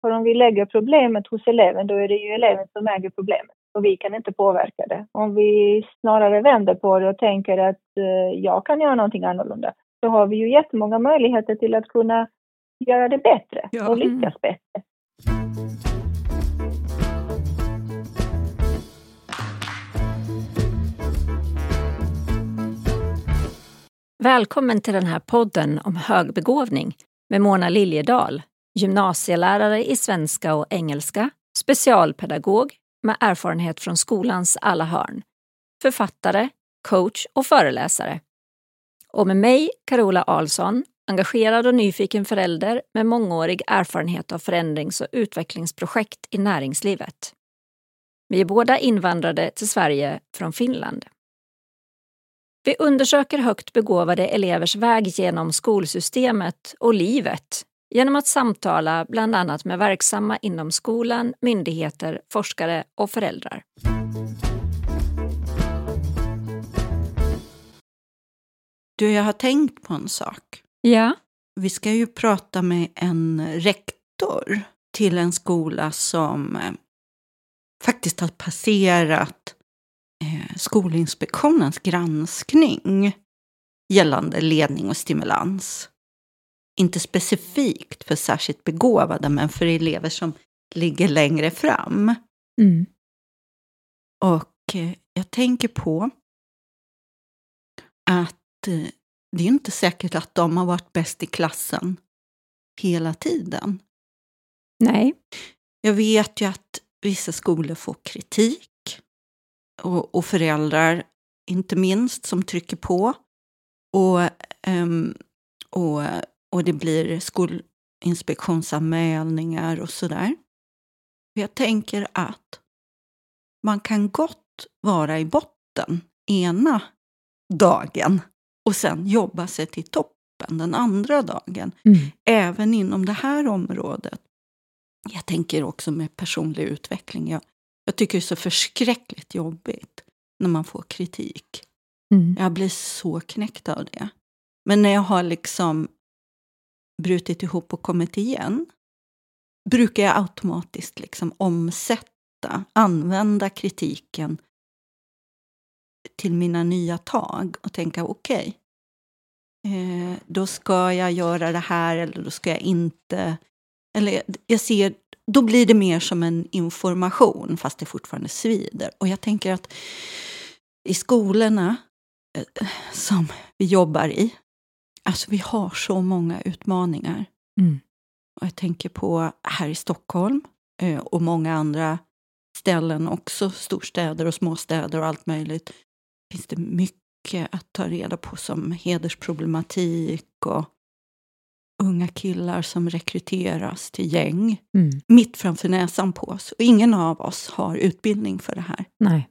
För om vi lägger problemet hos eleven, då är det ju eleven som äger problemet och vi kan inte påverka det. Om vi snarare vänder på det och tänker att eh, jag kan göra någonting annorlunda, så har vi ju jättemånga möjligheter till att kunna göra det bättre Ja. och lyckas bättre. Välkommen till den här podden om högbegåvning med Mona Liljedahl, gymnasielärare i svenska och engelska, specialpedagog med erfarenhet från skolans alla hörn, författare, coach och föreläsare. Och med mig, Carola Ahlsson, engagerad och nyfiken förälder med mångårig erfarenhet av förändrings och utvecklingsprojekt i näringslivet. Vi är båda invandrade till Sverige från Finland. Vi undersöker högt begåvade elevers väg genom skolsystemet och livet genom att samtala bland annat med verksamma inom skolan, myndigheter, forskare och föräldrar. Du, jag har tänkt på en sak. Ja. Vi ska ju prata med en rektor till en skola som eh, faktiskt har passerat eh, Skolinspektionens granskning gällande ledning och stimulans. Inte specifikt för särskilt begåvade, men för elever som ligger längre fram. Mm. Och eh, jag tänker på att eh, det är inte säkert att de har varit bäst i klassen hela tiden. Nej. Jag vet ju att vissa skolor får kritik och, och föräldrar, inte minst, som trycker på. Och, ehm, och, och det blir skolinspektionsanmälningar och sådär. Jag tänker att man kan gott vara i botten ena dagen och sen jobba sig till toppen den andra dagen. Mm. Även inom det här området. Jag tänker också med personlig utveckling. Jag, jag tycker det är så förskräckligt jobbigt när man får kritik. Mm. Jag blir så knäckt av det. Men när jag har liksom brutit ihop och kommit igen brukar jag automatiskt liksom omsätta, använda kritiken till mina nya tag och tänka okej, eh, då ska jag göra det här eller då ska jag inte. Eller jag ser, då blir det mer som en information fast det fortfarande svider. Och jag tänker att i skolorna eh, som vi jobbar i, alltså vi har så många utmaningar. Mm. Och jag tänker på här i Stockholm eh, och många andra ställen också, storstäder och småstäder och allt möjligt, finns det mycket att ta reda på som hedersproblematik och unga killar som rekryteras till gäng Mm. mitt framför näsan på oss. Och ingen av oss har utbildning för det här. Nej.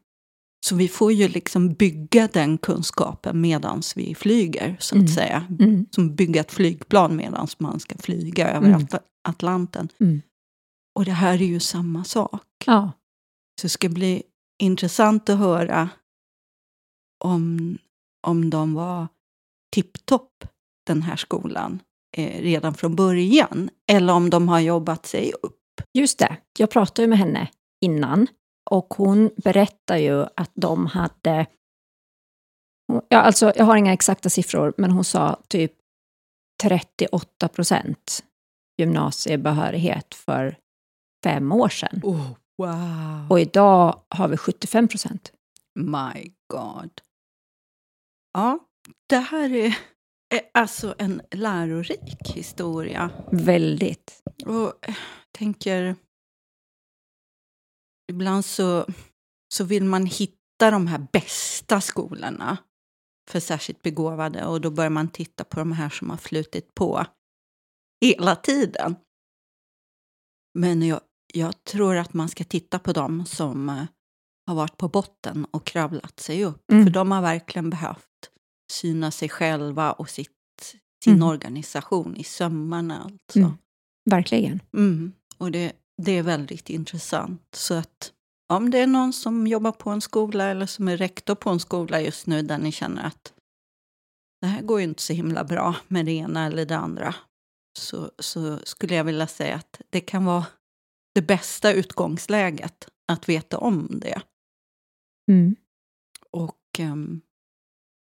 Så vi får ju liksom bygga den kunskapen medans vi flyger, så att Mm. säga. Mm. Som bygga ett flygplan medans man ska flyga över Mm. At- Atlanten. Mm. Och det här är ju samma sak. Ja. Så det ska bli intressant att höra om, om de var tipptopp, den här skolan, eh, redan från början. Eller om de har jobbat sig upp. Just det. Jag pratade ju med henne innan och hon berättar ju att de hade... Ja, alltså, jag har inga exakta siffror, men hon sa typ 38 procent gymnasiebehörighet för fem år sedan. Oh, wow! Och idag har vi 75 procent. My God. Ja, det här är, är alltså en lärorik historia. Väldigt. Och jag tänker... Ibland så, så vill man hitta de här bästa skolorna för särskilt begåvade och då börjar man titta på de här som har flutit på hela tiden. Men jag, jag tror att man ska titta på dem som eh, har varit på botten och kravlat sig upp. Mm. För de har verkligen behövt syna sig själva och sitt, sin Mm. organisation i sömmarna. Alltså. Mm. Verkligen. Mm. Och det, det är väldigt intressant. Så att om det är någon som jobbar på en skola eller som är rektor på en skola just nu där ni känner att det här går ju inte så himla bra med det ena eller det andra. Så, så skulle jag vilja säga att det kan vara det bästa utgångsläget att veta om det. Mm. Och um,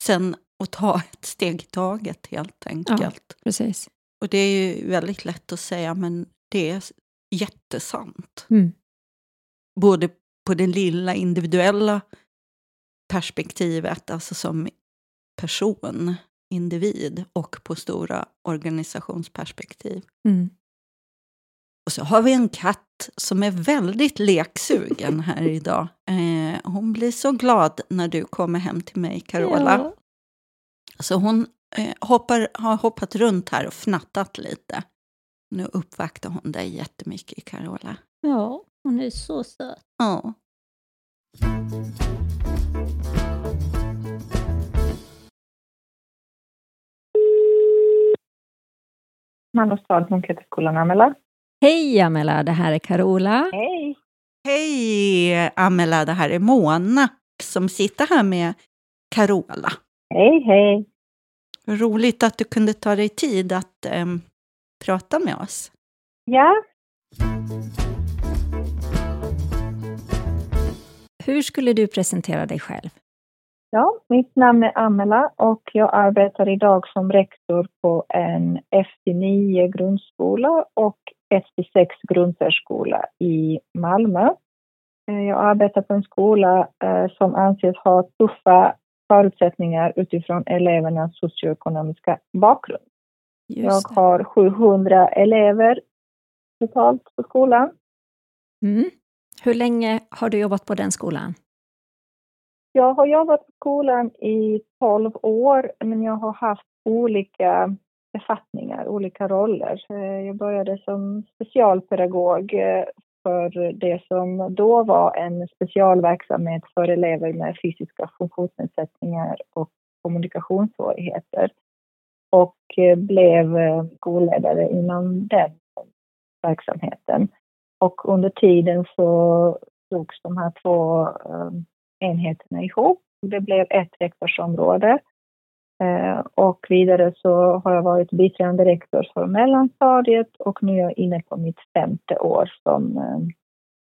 sen att ta ett steg i taget helt enkelt. Precis. Och det är ju väldigt lätt att säga, men det är jättesant. Mm. Både på det lilla individuella perspektivet, alltså som person, individ, och på stora organisationsperspektiv. Mm. Och så har vi en katt som är väldigt leksugen här idag. Eh, hon blir så glad när du kommer hem till mig, Carola. Ja. Så hon eh, hoppar, har hoppat runt här och fnattat lite. Nu uppvaktar hon dig jättemycket, Carola. ja, hon är så söt. Ja. Malmöstad, Munkhätteskolan, Amela. Hej Amela, det här är Carola. Hej! Hej Amela, det här är Mona som sitter här med Carola. Hej, hej! Roligt att du kunde ta dig tid att em, prata med oss. Ja, Hur skulle du presentera dig själv? ja, mitt namn är Amela och jag arbetar idag som rektor på en FT9 grundskola och FT6 grundsärskola i Malmö. Eh, Jag arbetar på en skola eh, som anses ha tuffa förutsättningar utifrån elevernas socioekonomiska bakgrund. Jag har 700 elever totalt på skolan. Mm. Hur länge har du jobbat på den skolan? Jag har jobbat på skolan i 12 år, men jag har haft olika befattningar, olika roller. Eh, Jag började som specialpedagog eh, för det som då var en specialverksamhet för elever med fysiska funktionsnedsättningar och kommunikationssvårigheter. Och eh, blev eh, skolledare inom den verksamheten. Och under tiden så slogs de här två eh, enheterna ihop. Det blev ett rektorsområde. Och vidare så har jag varit biträdande rektor för mellanstadiet och nu är jag inne på mitt femte år som,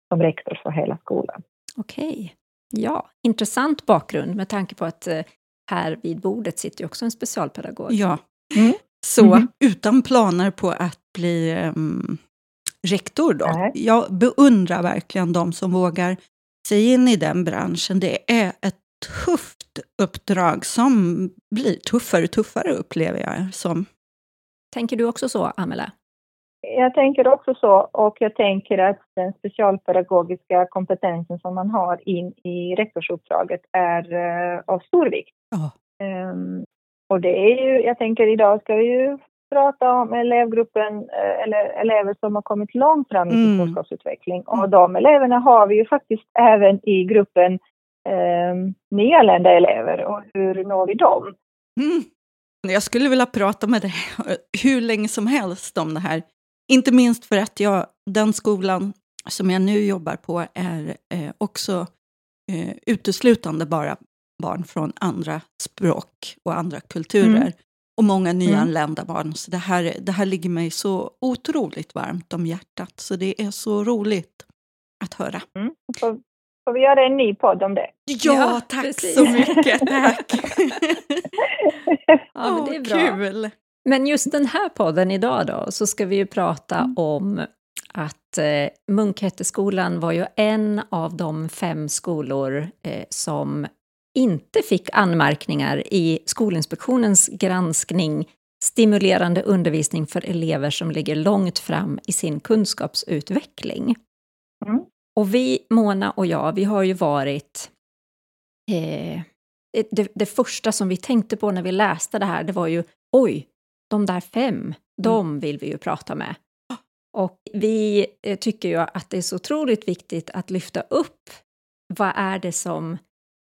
som rektor för hela skolan. Okej. Ja, intressant bakgrund med tanke på att här vid bordet sitter ju också en specialpedagog. Ja. Mm. Så Mhm. utan planer på att bli em, rektor då. Nej. Jag beundrar verkligen de som vågar sig in i den branschen. Det är ett tufft uppdrag som blir tuffare och tuffare upplever jag som. Tänker du också så, Amela? Jag tänker också så och jag tänker att den specialpedagogiska kompetensen som man har in i rektorsuppdraget är eh, av stor vikt. Ja. Och det är ju, jag tänker idag ska vi ju prata om elevgruppen eh, eller elever som har kommit långt fram i sin Mm. kunskapsutveckling. Och de eleverna har vi ju faktiskt även i gruppen eh, nyanlända elever och hur når vi dem? Mm. Jag skulle vilja prata med dig hur länge som helst om det här. Inte minst för att jag, den skolan som jag nu jobbar på är eh, också eh, uteslutande bara barn från andra språk och andra kulturer. Mm. Och många nyanlända barn. Så det här, det här ligger mig så otroligt varmt om hjärtat. Så det är så roligt att höra. Mm. Får, får vi göra en ny podd om det? Ja, Ja, tack precis. så mycket. Tack. Ja, men det är bra. Kul. Men just den här podden idag då, så ska vi ju prata Mm. om att eh, Munkhätteskolan var ju en av de fem skolor eh, som inte fick anmärkningar i Skolinspektionens granskning Stimulerande undervisning för elever som ligger långt fram i sin kunskapsutveckling. Mm. Och vi, Mona och jag, vi har ju varit... Eh, det, det första som vi tänkte på när vi läste det här, det var ju oj, de där fem, de vill vi ju prata med. Och vi eh, tycker ju att det är så otroligt viktigt att lyfta upp vad är det som,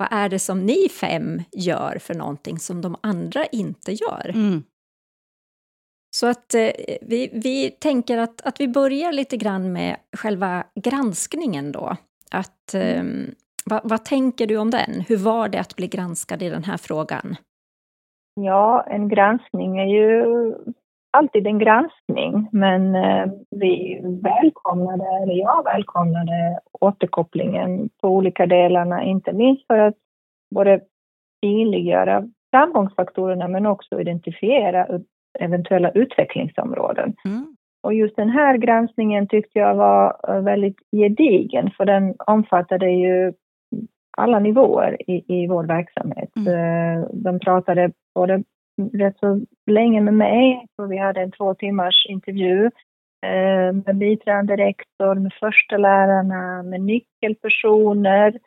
vad är det som ni fem gör för någonting som de andra inte gör. Mm. Så att eh, vi, vi tänker att, att vi börjar lite grann med själva granskningen då. Att, eh, vad, vad tänker du om den? Hur var det att bli granskad i den här frågan? Ja, en granskning är ju alltid en granskning, men eh, vi välkomnade, eller jag välkomnade återkopplingen på olika delarna, inte minst för att både synliggöra framgångsfaktorerna men också identifiera eventuella utvecklingsområden. Mm. Och just den här granskningen tyckte jag var eh, väldigt gedigen för den omfattade ju alla nivåer i, i vår verksamhet. Mm. Eh, de pratade både rätt så länge med mig, så vi hade en två timmars intervju eh, med biträdande rektor, med första lärarna, med nyckelpersoner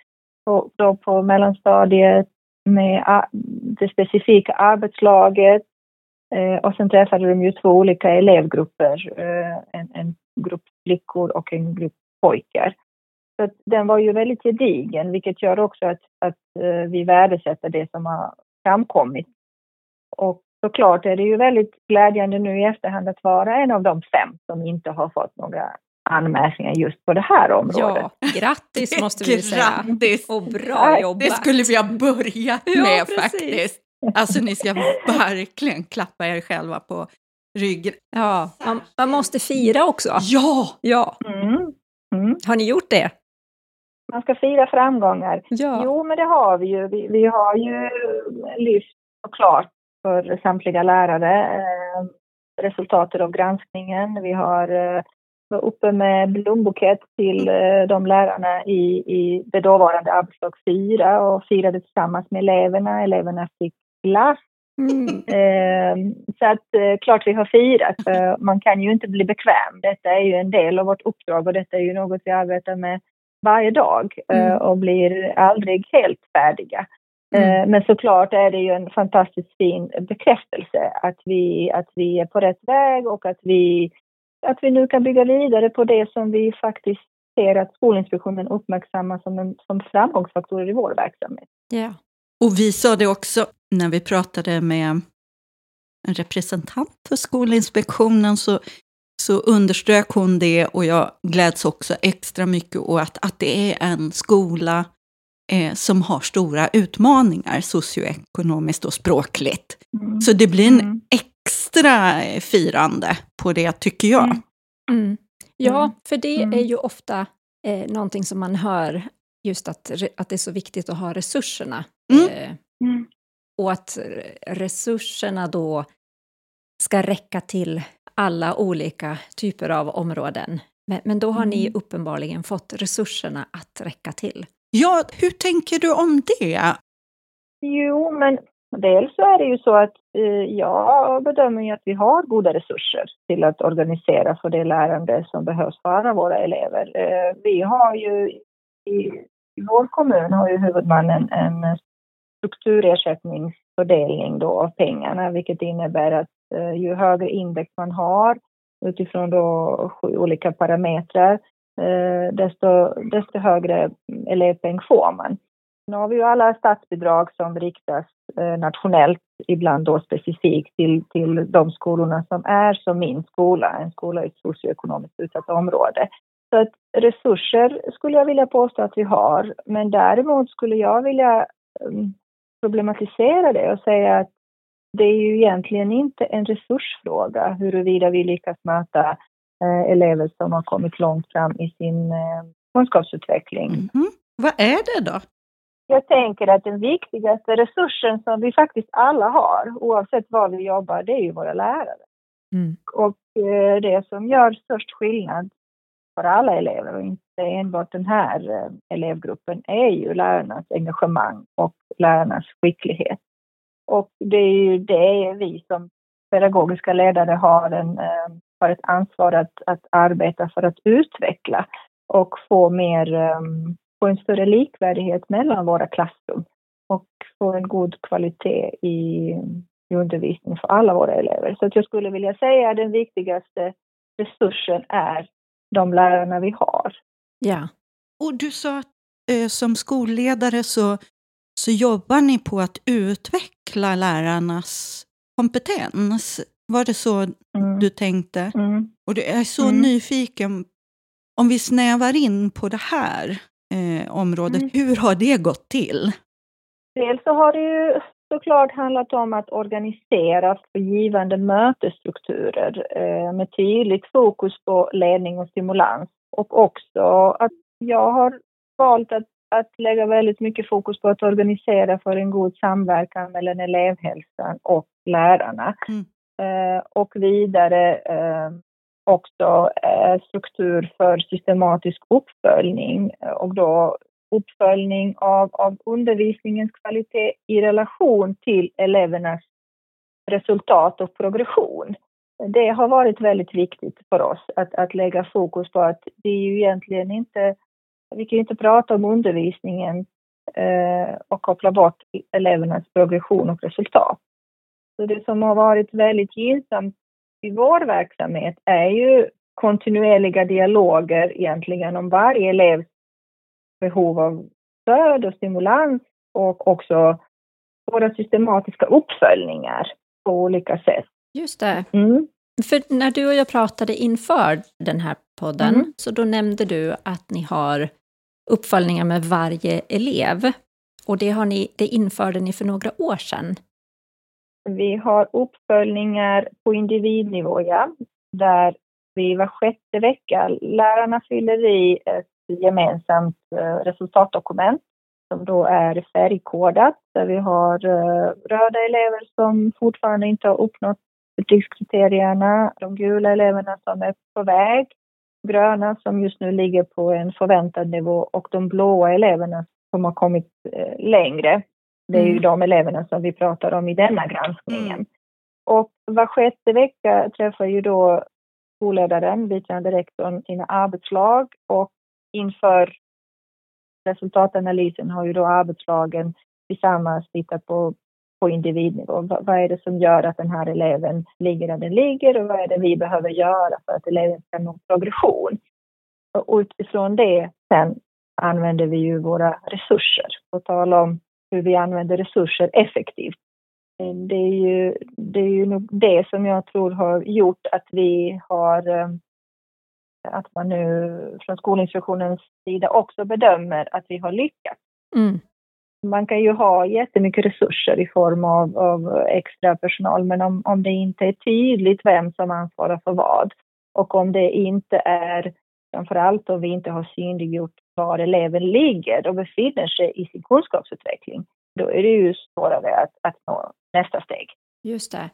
på, då på mellanstadiet, med det specifika arbetslaget. Eh, och sen träffade de ju två olika elevgrupper, eh, en, en grupp flickor och en grupp pojkar. Så den var ju väldigt gedigen, vilket gör också att, att eh, vi värdesätter det som har framkommit och såklart är det ju väldigt glädjande nu i efterhand att vara en av de fem som inte har fått några anmärkningar just på det här området. Ja, grattis måste vi säga. Grattis! Och bra jobbat! Det skulle vi ha börjat med ja, faktiskt. Alltså ni ska verkligen klappa er själva på ryggen. Ja, man, man måste fira också. Ja! ja. Mm. Mm. Har ni gjort det? Man ska fira framgångar. Ja. Jo, men det har vi ju. Vi, vi har ju lyft såklart för samtliga lärare. Eh, resultatet av granskningen. Vi har eh, var uppe med blombukett till eh, de lärarna i, i det dåvarande arbetslag 4 och firade tillsammans med eleverna. Eleverna fick glass. Mm. så att klart vi har firat, för man kan ju inte bli bekväm. Detta är ju en del av vårt uppdrag och detta är ju något vi arbetar med varje dag mm. och blir aldrig helt färdiga. Mm. Eh, men såklart är det ju en fantastiskt fin bekräftelse att vi, att vi är på rätt väg och att vi, att vi nu kan bygga vidare på det som vi faktiskt ser att Skolinspektionen uppmärksammar som, en, som framgångsfaktorer i vår verksamhet. Ja. Och vi sa det också när vi pratade med en representant för Skolinspektionen så, så underströk hon det och jag gläds också extra mycket åt att, att det är en skola eh, som har stora utmaningar socioekonomiskt och språkligt. Mm. Så det blir en mm. extra firande på det, tycker jag. Mm. mm. Ja, mm. för det är ju ofta eh, någonting som man hör, just att, att det är så viktigt att ha resurserna. Eh, och att resurserna då ska räcka till alla olika typer av områden. Men, men då har ni uppenbarligen fått resurserna att räcka till. Ja, hur tänker du om det? Jo, men dels så är det ju så att eh, jag bedömer ju att vi har goda resurser till att organisera för det lärande som behövs för alla våra elever. Eh, vi har ju i, i vår kommun har ju huvudmannen en strukturersättningsfördelning då av pengarna, vilket innebär att eh, ju högre index man har utifrån då sju olika parametrar, Eh, Eh, desto, desto högre elevpeng får man. Nu har vi ju alla statsbidrag som riktas eh, nationellt, ibland då specifikt till, till de skolorna som är som min skola, en skola i ett socioekonomiskt utsatt område. Så att resurser skulle jag vilja påstå att vi har, men däremot skulle jag vilja mm, problematisera det och säga att det är ju egentligen inte en resursfråga huruvida vi lyckas möta elever som har kommit långt fram i sin eh, kunskapsutveckling. Mm. Vad är det då? Jag tänker att den viktigaste resursen som vi faktiskt alla har, oavsett var vi jobbar, det är ju våra lärare. Mm. Och eh, det som gör störst skillnad för alla elever och inte enbart den här elevgruppen är ju lärarnas engagemang och lärarnas skicklighet. Och det är ju det vi som pedagogiska ledare har en har ett ansvar att, att arbeta för att utveckla och få mer, ehm, få en större likvärdighet mellan våra klassrum och få en god kvalitet i, i undervisningen för alla våra elever. Så att jag skulle vilja säga att den viktigaste resursen är de lärarna vi har. Ja. Och du sa att eh, som skolledare så, så jobbar ni på att utveckla lärarnas kompetens. Var det så mm. du tänkte? Mm. Och du är så mm. nyfiken. Om vi snävar in på det här eh, området, mm. hur har det gått till? Dels så har det ju såklart handlat om att organisera för givande mötesstrukturer eh, med tydligt fokus på ledning och stimulans. Och också att jag har valt att, att lägga väldigt mycket fokus på att organisera för en god samverkan mellan elevhälsan och lärarna. Mm. Eh, och vidare eh, också eh, struktur för systematisk uppföljning eh, och då uppföljning av, av undervisningens kvalitet i relation till elevernas resultat och progression. Det har varit väldigt viktigt för oss att, att lägga fokus på att det är ju egentligen inte, vi kan ju inte prata om undervisningen eh, och koppla bort elevernas progression och resultat. Så det som har varit väldigt gynnsamt i vår verksamhet är ju kontinuerliga dialoger egentligen om varje elevs behov av stöd och stimulans och också våra systematiska uppföljningar på olika sätt. Just det. Mm. För när du och jag pratade inför den här podden, mm. så då nämnde du att ni har uppföljningar med varje elev. Och det, har ni, det införde ni för några år sedan. Vi har uppföljningar på individnivå, ja, där vi var sjätte vecka, lärarna fyller i ett gemensamt eh, resultatdokument som då är färgkodat där vi har eh, röda elever som fortfarande inte har uppnått betygskriterierna, de gula eleverna som är på väg, gröna som just nu ligger på en förväntad nivå och de blåa eleverna som har kommit eh, längre. Det är ju mm. de eleverna som vi pratar om i denna granskningen. Mm. Och var sjätte vecka träffar ju då skolledaren, biträdande rektorn, sina arbetslag och inför resultatanalysen har ju då arbetslagen tillsammans tittat på, på individnivå. vad är det som gör att den här eleven ligger där den ligger och vad är det vi behöver göra för att eleven ska nå progression? Och utifrån det sen använder vi ju våra resurser. På tal om hur vi använder resurser effektivt. Det är ju det, är ju nog det som jag tror har gjort att vi har eh, att man nu från Skolinspektionens sida också bedömer att vi har lyckats. Mm. Man kan ju ha jättemycket resurser i form av, av extra personal, men om, om det inte är tydligt vem som ansvarar för vad och om det inte är, framförallt om vi inte har synliggjort var eleven ligger och befinner sig i sin kunskapsutveckling, då är det ju svårare att, att nå nästa steg. Just det.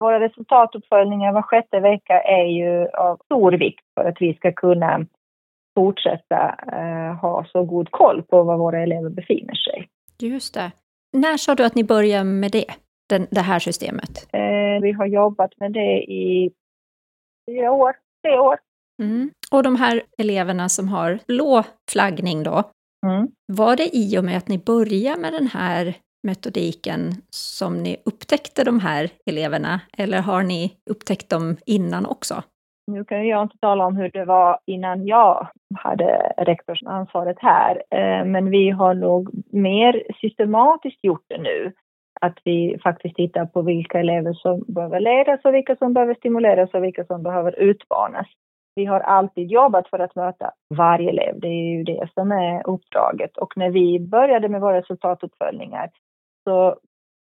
Våra resultatuppföljningar var sjätte vecka är ju av stor vikt för att vi ska kunna fortsätta eh, ha så god koll på var våra elever befinner sig. Just det. När sa du att ni började med det, den, det här systemet? Eh, vi har jobbat med det i fyra år, tre år. Mm. Och de här eleverna som har blå flaggning då, mm. var det i och med att ni började med den här metodiken som ni upptäckte de här eleverna, eller har ni upptäckt dem innan också? Nu kan jag inte tala om hur det var innan jag hade rektorsansvaret här, eh, men vi har nog mer systematiskt gjort det nu. Att vi faktiskt tittar på vilka elever som behöver ledas och vilka som behöver stimuleras och vilka som behöver utmanas. Vi har alltid jobbat för att möta varje elev, det är ju det som är uppdraget. Och när vi började med våra resultatuppföljningar så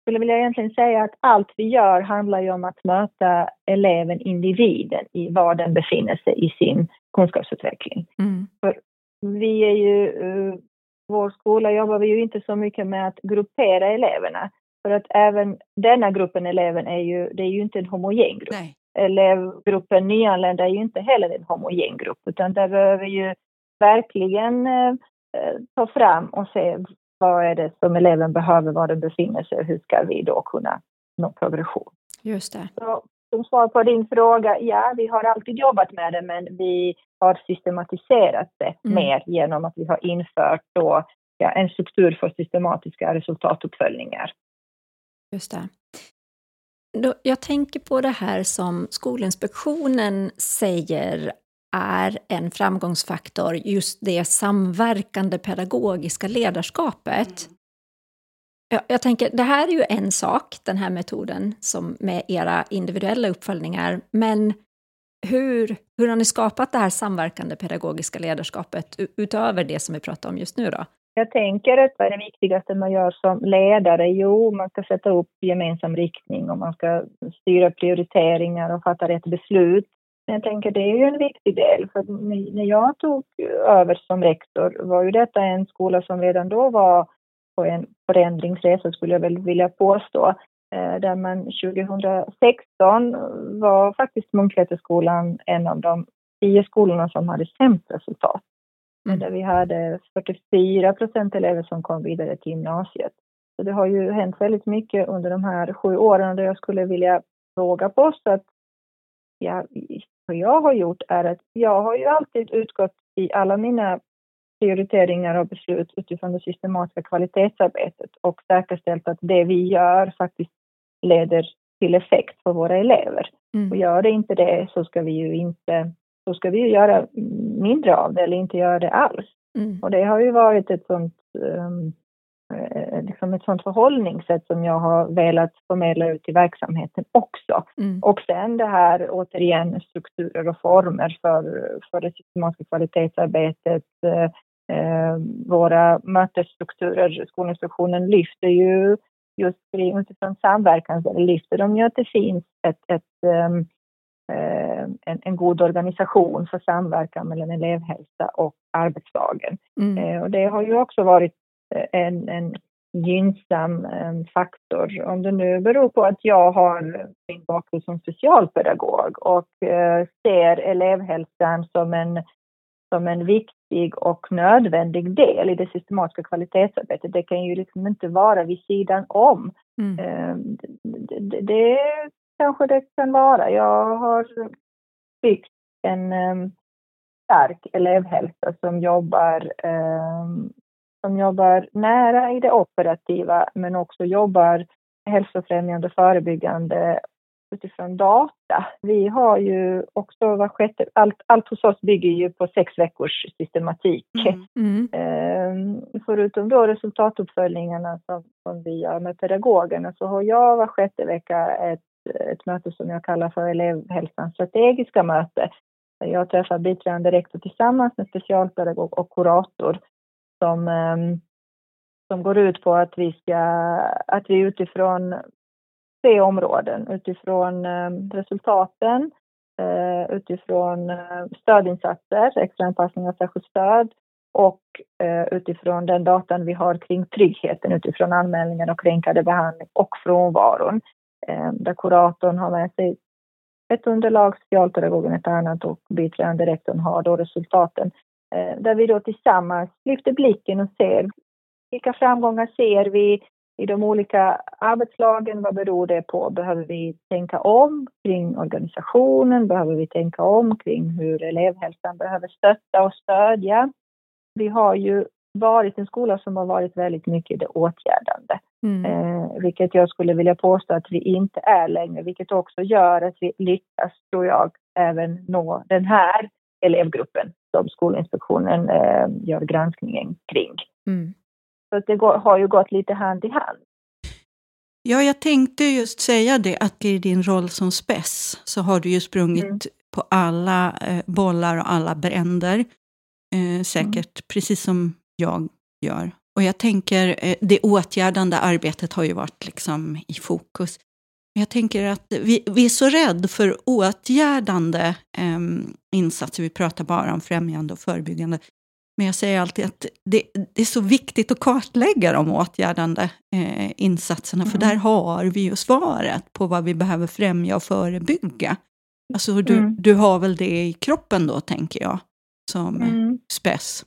skulle vilja egentligen säga att allt vi gör handlar ju om att möta eleven, individen, i var den befinner sig i sin kunskapsutveckling. Mm. För vi är ju, uh, vår skola jobbar vi ju inte så mycket med att gruppera eleverna. För att även denna gruppen elever är ju, det är ju inte en homogen grupp. Nej. Elevgruppen nyanlända är ju inte heller en homogen grupp, utan där behöver vi ju verkligen uh, ta fram och se vad är det som eleven behöver, var den befinner sig och hur ska vi då kunna nå progression. Just det. Så, som svar på din fråga, ja, vi har alltid jobbat med det, men vi har systematiserat det mm. mer genom att vi har infört då, ja, en struktur för systematiska resultatuppföljningar. Just det. Då, jag tänker på det här som Skolinspektionen säger är en framgångsfaktor just det samverkande pedagogiska ledarskapet. Mm. Jag, jag, tänker, det här är ju en sak, den här metoden som med era individuella uppföljningar, men hur, hur har ni skapat det här samverkande pedagogiska ledarskapet utöver det som vi pratar om just nu då? Jag tänker att vad är det viktigaste man gör som ledare? Jo, man ska sätta upp gemensam riktning och man ska styra prioriteringar och fatta rätt beslut. Men Jag tänker det är ju en viktig del, för när jag tog över som rektor var ju detta en skola som redan då var på en förändringsresa skulle jag väl vilja påstå. Eh, där man 2016 var faktiskt Munklätteskolan en av de tio skolorna som hade sämst resultat. Mm. Där vi hade 44 procent elever som kom vidare till gymnasiet. Så det har ju hänt väldigt mycket under de här sju åren och jag skulle vilja fråga på oss att ja, vad jag har gjort är att jag har ju alltid utgått i alla mina prioriteringar och beslut utifrån det systematiska kvalitetsarbetet och säkerställt att det vi gör faktiskt leder till effekt för våra elever. Mm. Och gör det inte det så ska vi ju inte, så ska vi ju göra mindre av det eller inte göra det alls. Mm. Och det har ju varit ett sånt, um, liksom ett sånt förhållningssätt som jag har velat förmedla ut i verksamheten också. Mm. Och sen det här återigen strukturer och former för, för det systematiska kvalitetsarbetet. Eh, eh våra mötesstrukturer, Skolinspektionen lyfter ju just utifrån samverkan lyfter de ju att det finns ett, ett um, en, en, god organisation för samverkan mellan elevhälsa och arbetslagen. Mm. Uh, och det har ju också varit eh, en, en gynnsam faktor. Om det nu beror på att jag har min bakgrund som specialpedagog och ser elevhälsan som en, som en viktig och nödvändig del i det systematiska kvalitetsarbetet. Det kan ju liksom inte vara vid sidan om. Mm. Det kanske det kan vara. Jag har byggt en um, stark elevhälsa som jobbar, um, som jobbar nära i det operativa men också jobbar hälsofrämjande och förebyggande utifrån data. Vi har ju också var sjätte, allt, allt hos oss bygger ju på sex veckors systematik. Mm. Mm. Ehm, förutom då resultatuppföljningarna som, som vi gör med pedagogerna så har jag var sjätte vecka ett, ett möte som jag kallar för elevhälsans strategiska möte. Jag träffar biträdande rektor tillsammans med specialpedagog och kurator som, ehm, som går ut på att vi ska, att vi utifrån tre områden utifrån ehm, resultaten, eh, utifrån eh, stödinsatser, extraanpassning av särskilt stöd och eh, utifrån den datan vi har kring tryggheten utifrån anmälningen och kränkande behandling och frånvaron. Eh, där kuratorn har med sig ett underlag, specialpedagogen ett annat och biträdande rektorn har då resultaten. Eh, där vi då tillsammans lyfter blicken och ser vilka framgångar ser vi, i de olika arbetslagen. Vad beror det på? Behöver vi tänka om kring organisationen? Behöver vi tänka om kring hur elevhälsan behöver stötta och stödja? Vi har ju varit en skola som har varit väldigt mycket det åtgärdande. Mm. Eh, vilket jag skulle vilja påstå att vi inte är längre, vilket också gör att vi lyckas, tror jag, även nå den här elevgruppen som Skolinspektionen eh, gör granskningen kring. Mm. Så det går, har ju gått lite hand i hand. Ja, jag tänkte just säga det att i din roll som spess så har du ju sprungit mm. på alla eh, bollar och alla bränder. Eh, säkert mm. precis som jag gör. Och jag tänker, eh, det åtgärdande arbetet har ju varit liksom i fokus. Jag tänker att vi, vi är så rädda för åtgärdande eh, insatser. Vi pratar bara om främjande och förebyggande. Men jag säger alltid att det, det är så viktigt att kartlägga de åtgärdande eh, insatserna, mm. för där har vi ju svaret på vad vi behöver främja och förebygga. Alltså du, mm. du har väl det i kroppen då, tänker jag, som mm. spess?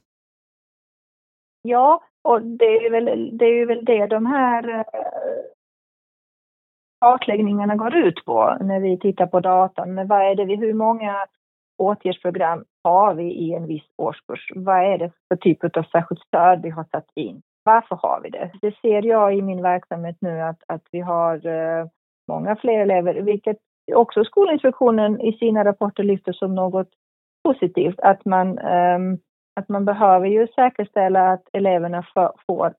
Ja, och det är väl det, är väl det de här eh, kartläggningarna går ut på när vi tittar på datan. Men vad är det vi, hur många åtgärdsprogram har vi i en viss årskurs? Vad är det för typ av särskilt stöd vi har satt in? Varför har vi det? Det ser jag i min verksamhet nu att, att vi har eh, många fler elever, vilket också Skolinspektionen i sina rapporter lyfter som något positivt, att man, um, att man behöver ju säkerställa att eleverna får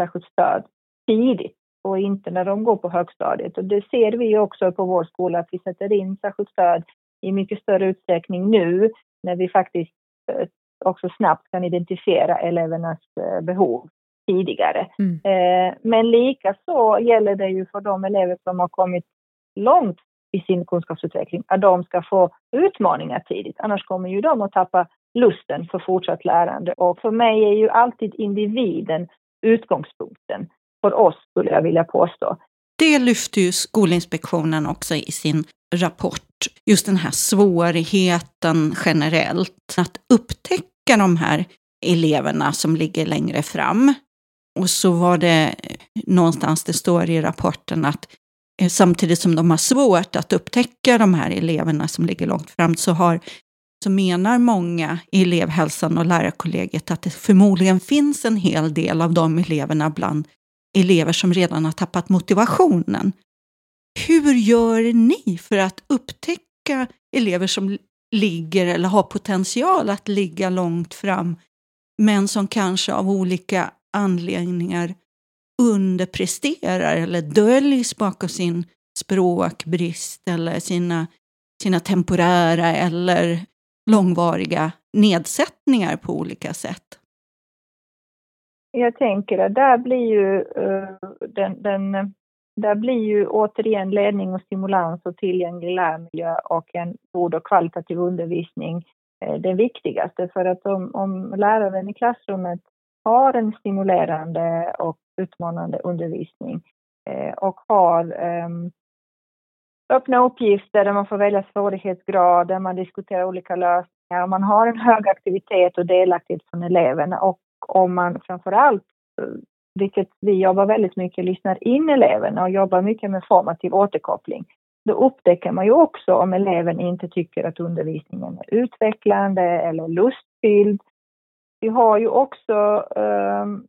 särskilt stöd tidigt och inte när de går på högstadiet. Och det ser vi också på vår skola att vi sätter in särskilt stöd i mycket större utsträckning nu när vi faktiskt eh, också snabbt kan identifiera elevernas eh, behov tidigare. Mm. Eh, men lika så gäller det ju för de elever som har kommit långt i sin kunskapsutveckling, att de ska få utmaningar tidigt. Annars kommer ju de att tappa lusten för fortsatt lärande. Och för mig är ju alltid individen utgångspunkten. För oss skulle jag vilja påstå. Det lyfter ju Skolinspektionen också i sin rapport. Just den här svårigheten generellt att upptäcka de här eleverna som ligger längre fram. Och så var det någonstans det står i rapporten att eh, samtidigt som de har svårt att upptäcka de här eleverna som ligger långt fram så, har, så menar många i elevhälsan och lärarkollegiet att det förmodligen finns en hel del av de eleverna bland elever som redan har tappat motivationen. Hur gör ni för att upptäcka elever som ligger eller har potential att ligga långt fram men som kanske av olika anledningar underpresterar eller döljs bakom sin språkbrist eller sina, sina temporära eller långvariga nedsättningar på olika sätt? Jag tänker att där blir ju eh, den, den, där blir ju återigen ledning och stimulans och tillgänglig lärmiljö och en god och kvalitativ undervisning eh, det viktigaste. För att om, om läraren i klassrummet har en stimulerande och utmanande undervisning eh, och har ehm, öppna uppgifter där man får välja svårighetsgrad, där man diskuterar olika lösningar, man har en hög aktivitet och delaktighet från eleverna och om man framförallt, eh, vilket vi jobbar väldigt mycket, lyssnar in eleverna och jobbar mycket med formativ återkoppling, då upptäcker man ju också om eleven inte tycker att undervisningen är utvecklande eller lustfylld. Vi har ju också um,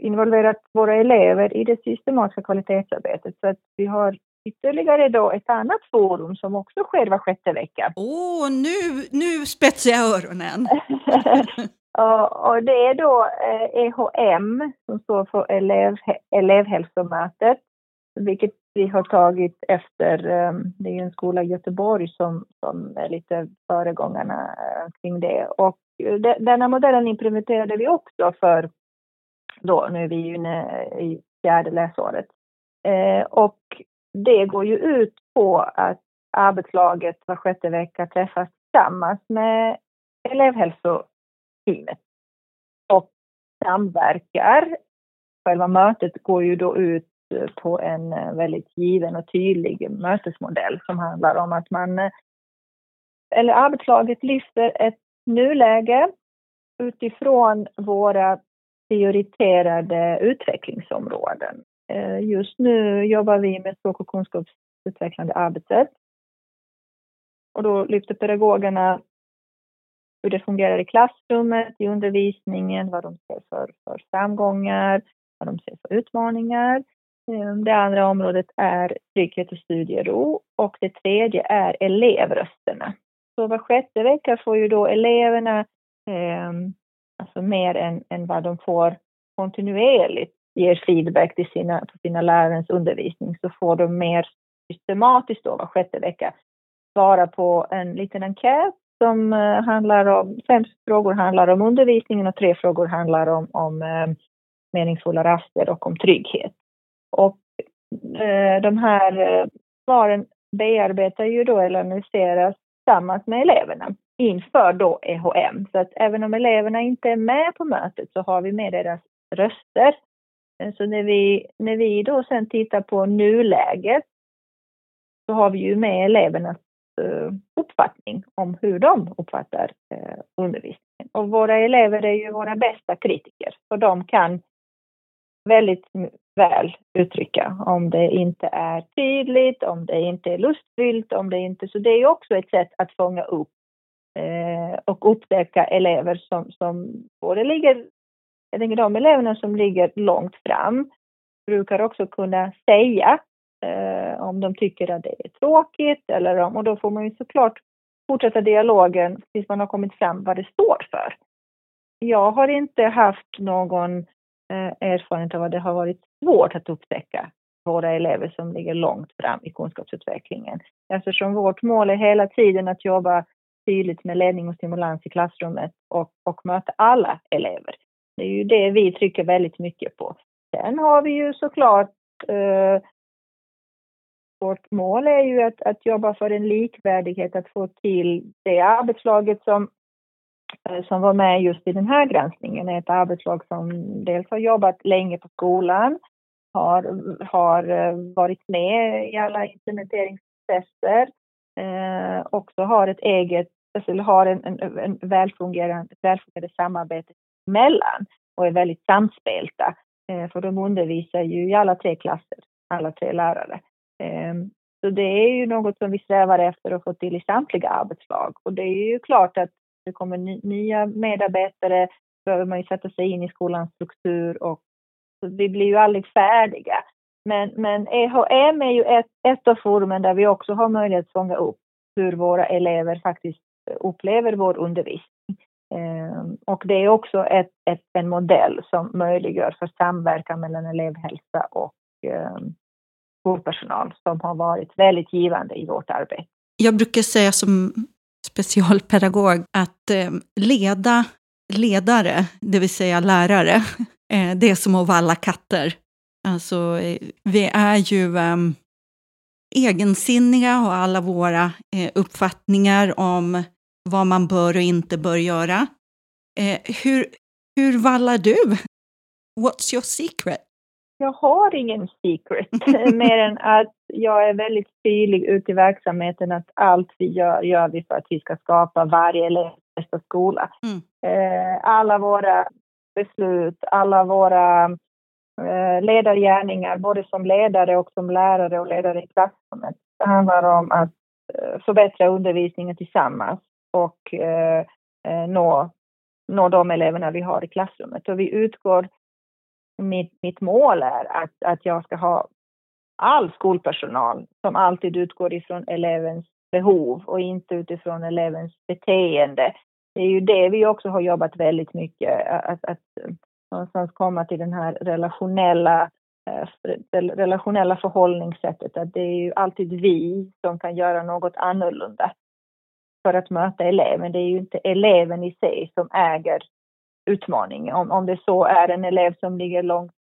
involverat våra elever i det systematiska kvalitetsarbetet så att vi har ytterligare då ett annat forum som också sker var sjätte vecka. Åh, oh, nu, nu spetsar jag öronen! Och, det är då EHM eh, som står för elev, elevhälsomötet, vilket vi har tagit efter, ehm, det är en skola i Göteborg som, som är lite föregångarna eh, kring det. Och denna modellen implementerade vi också för, då, nu är vi inne i fjärde läsåret. Eh, och det går ju ut på att arbetslaget var sjätte vecka träffas tillsammans med elevhälsoteamet och samverkar. Själva mötet går ju då ut på en eh, väldigt given och tydlig mötesmodell som handlar om att man, eh, eller arbetslaget lyfter ett nuläge utifrån våra prioriterade utvecklingsområden. Eh, just nu jobbar vi med språk och kunskapsutvecklande arbetssätt. Och då lyfter pedagogerna hur det fungerar i klassrummet, i undervisningen, vad de ser för, för framgångar, vad de ser för utmaningar. Eh, det andra området är trygghet och studiero och det tredje är elevrösterna. Så var sjätte vecka får ju då eleverna eh, alltså mer än, än vad de får kontinuerligt ger feedback till sina, på sina lärarens undervisning så får de mer systematiskt då var sjätte vecka svara på en liten enkät som eh, handlar om, fem frågor handlar om undervisningen och tre frågor handlar om, om eh, meningsfulla raster och om trygghet. Och eh, de här eh, svaren bearbetar ju då eller analyseras tillsammans med eleverna inför då EHM. Så att även om eleverna inte är med på mötet så har vi med deras röster. Eh, så när vi, när vi då sen tittar på nuläget så har vi ju med elevernas eh, uppfattning om hur de uppfattar eh, undervisningen. Och våra elever är ju våra bästa kritiker, för de kan väldigt väl uttrycka om det inte är tydligt, om det inte är lustfyllt, om det inte... Så det är ju också ett sätt att fånga upp eh, och upptäcka elever som, som både ligger... Jag tänker de eleverna som ligger långt fram brukar också kunna säga eh, om de tycker att det är tråkigt eller om, och då får man ju såklart fortsätta dialogen tills man har kommit fram vad det står för. Jag har inte haft någon eh, erfarenhet av att det har varit svårt att upptäcka våra elever som ligger långt fram i kunskapsutvecklingen. Eftersom vårt mål är hela tiden att jobba tydligt med ledning och stimulans i klassrummet och, och möta alla elever. Det är ju det vi trycker väldigt mycket på. Sen har vi ju såklart eh, vårt mål är ju att, att jobba för en likvärdighet, att få till det arbetslaget som, eh, som var med just i den här granskningen, är ett arbetslag som dels har jobbat länge på skolan, har, har eh, varit med i alla implementeringsprocesser, eh, också har ett eget, alltså har en, en, en välfungerande, välfungerande samarbete mellan och är väldigt samspelta. Eh, för de undervisar ju i alla tre klasser, alla tre lärare. Ehm, så det är ju något som vi strävar efter att få till i samtliga arbetslag. Och det är ju klart att det kommer nya medarbetare, behöver man ju sätta sig in i skolans struktur och vi blir ju aldrig färdiga. Men, men EHM är ju ett, ett av forumen där vi också har möjlighet att fånga upp hur våra elever faktiskt upplever vår undervisning. Ehm, och det är också ett, ett, en modell som möjliggör för samverkan mellan elevhälsa och ehm, skolpersonal som har varit väldigt givande i vårt arbete. Jag brukar säga som specialpedagog att eh, leda ledare, det vill säga lärare, eh, det är som att valla katter. Alltså, eh, vi är ju ehm, egensinniga och alla våra eh, uppfattningar om vad man bör och inte bör göra. Eh, hur, hur vallar du? What's your secret? Jag har ingen secret, mer än att jag är väldigt tydlig ute i verksamheten att allt vi gör, gör vi för att vi ska skapa varje elevs bästa skola. Mm. Eh, alla våra beslut, alla våra eh, ledargärningar, både som ledare och som lärare och ledare i klassrummet, handlar om att eh, förbättra undervisningen tillsammans och eh, eh, nå, nå de eleverna vi har i klassrummet. Och vi utgår, mitt, mitt mål är att, att jag ska ha all skolpersonal som alltid utgår ifrån elevens behov och inte utifrån elevens beteende. Det är ju det vi också har jobbat väldigt mycket, att, att någonstans komma till den här relationella, eh, det relationella förhållningssättet, att det är ju alltid vi som kan göra något annorlunda för att möta eleven. Det är ju inte eleven i sig som äger utmaningen. Om, om det så är en elev som ligger långt,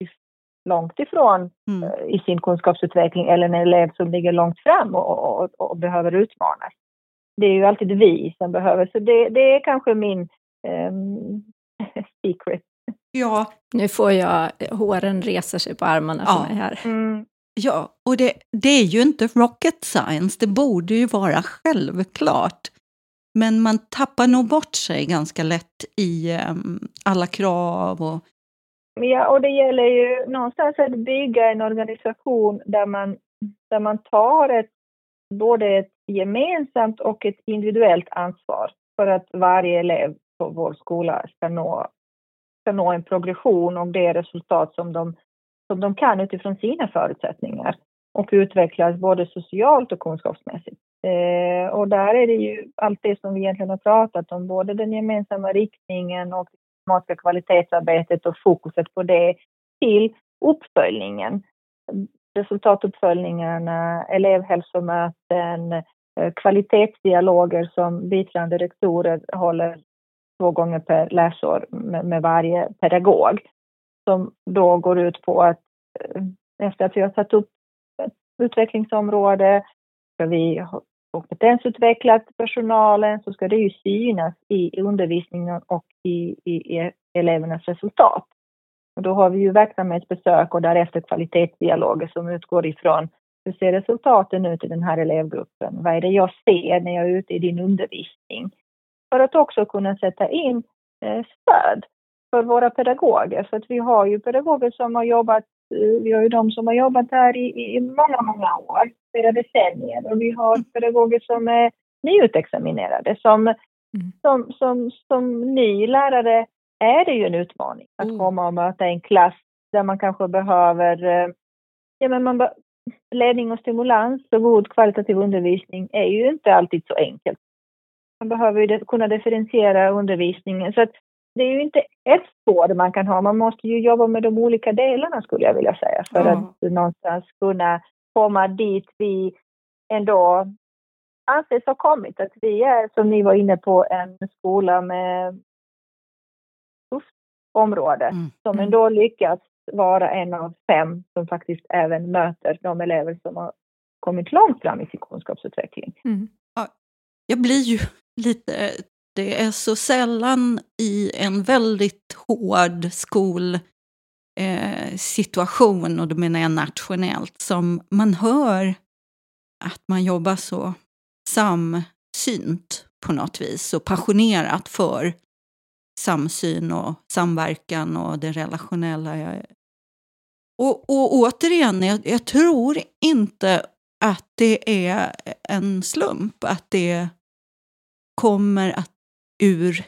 långt ifrån mm. uh, i sin kunskapsutveckling eller en elev som ligger långt fram och, och, och, behöver utmanas. Det är ju alltid vi som behöver, så det, det är kanske min um, secret. Ja. Nu får jag, håren reser sig på armarna ja. för mig här. Mm. Ja, och det, det är ju inte rocket science, det borde ju vara självklart. Men man tappar nog bort sig ganska lätt i um, alla krav och Ja, och det gäller ju någonstans att bygga en organisation där man, där man tar ett, både ett gemensamt och ett individuellt ansvar för att varje elev på vår skola ska nå, ska nå en progression och det resultat som de, som de kan utifrån sina förutsättningar och utvecklas både socialt och kunskapsmässigt. Eh, och där är det ju allt det som vi egentligen har pratat om, både den gemensamma riktningen och det systematiska kvalitetsarbetet och fokuset på det till uppföljningen. Resultatuppföljningarna, elevhälsomöten, eh, kvalitetsdialoger som biträdande rektorer håller två gånger per läsår med, med varje pedagog. Som då går ut på att eh, efter att vi har satt upp ett utvecklingsområde ska vi kompetensutvecklat personalen så ska det ju synas i undervisningen och i, i, i elevernas resultat. Och då har vi ju verksamhetsbesök och därefter kvalitetsdialoger som utgår ifrån hur ser resultaten ut i den här elevgruppen? Vad är det jag ser när jag är ute i din undervisning? För att också kunna sätta in eh, stöd för våra pedagoger. För att vi har ju pedagoger som har jobbat, eh, vi har ju de som har jobbat här i, i många, många år flera decennier och vi har mm. pedagoger som är nyutexaminerade. Som, mm. som, som, som ny lärare är det ju en utmaning att mm. komma och möta en klass där man kanske behöver eh, ja, men man be ledning och stimulans och god kvalitativ undervisning är ju inte alltid så enkelt. Man behöver ju kunna differentiera undervisningen. Så att det är ju inte ett spår man kan ha, man måste ju jobba med de olika delarna skulle jag vilja säga för mm. att någonstans kunna komma dit vi ändå anses ha kommit. Att vi är, som ni var inne på, en skola med tufft område Mm. som Mm. ändå lyckats vara en av fem som faktiskt även möter de elever som har kommit långt fram i sin kunskapsutveckling. Mm. Jag blir ju lite... Det är så sällan i en väldigt hård skolsituation, eh, situation, och då menar jag nationellt, som man hör att man jobbar så samsynt på något vis och passionerat för samsyn och samverkan och det relationella. Och, och återigen, jag, jag tror inte att det är en slump att det kommer att ur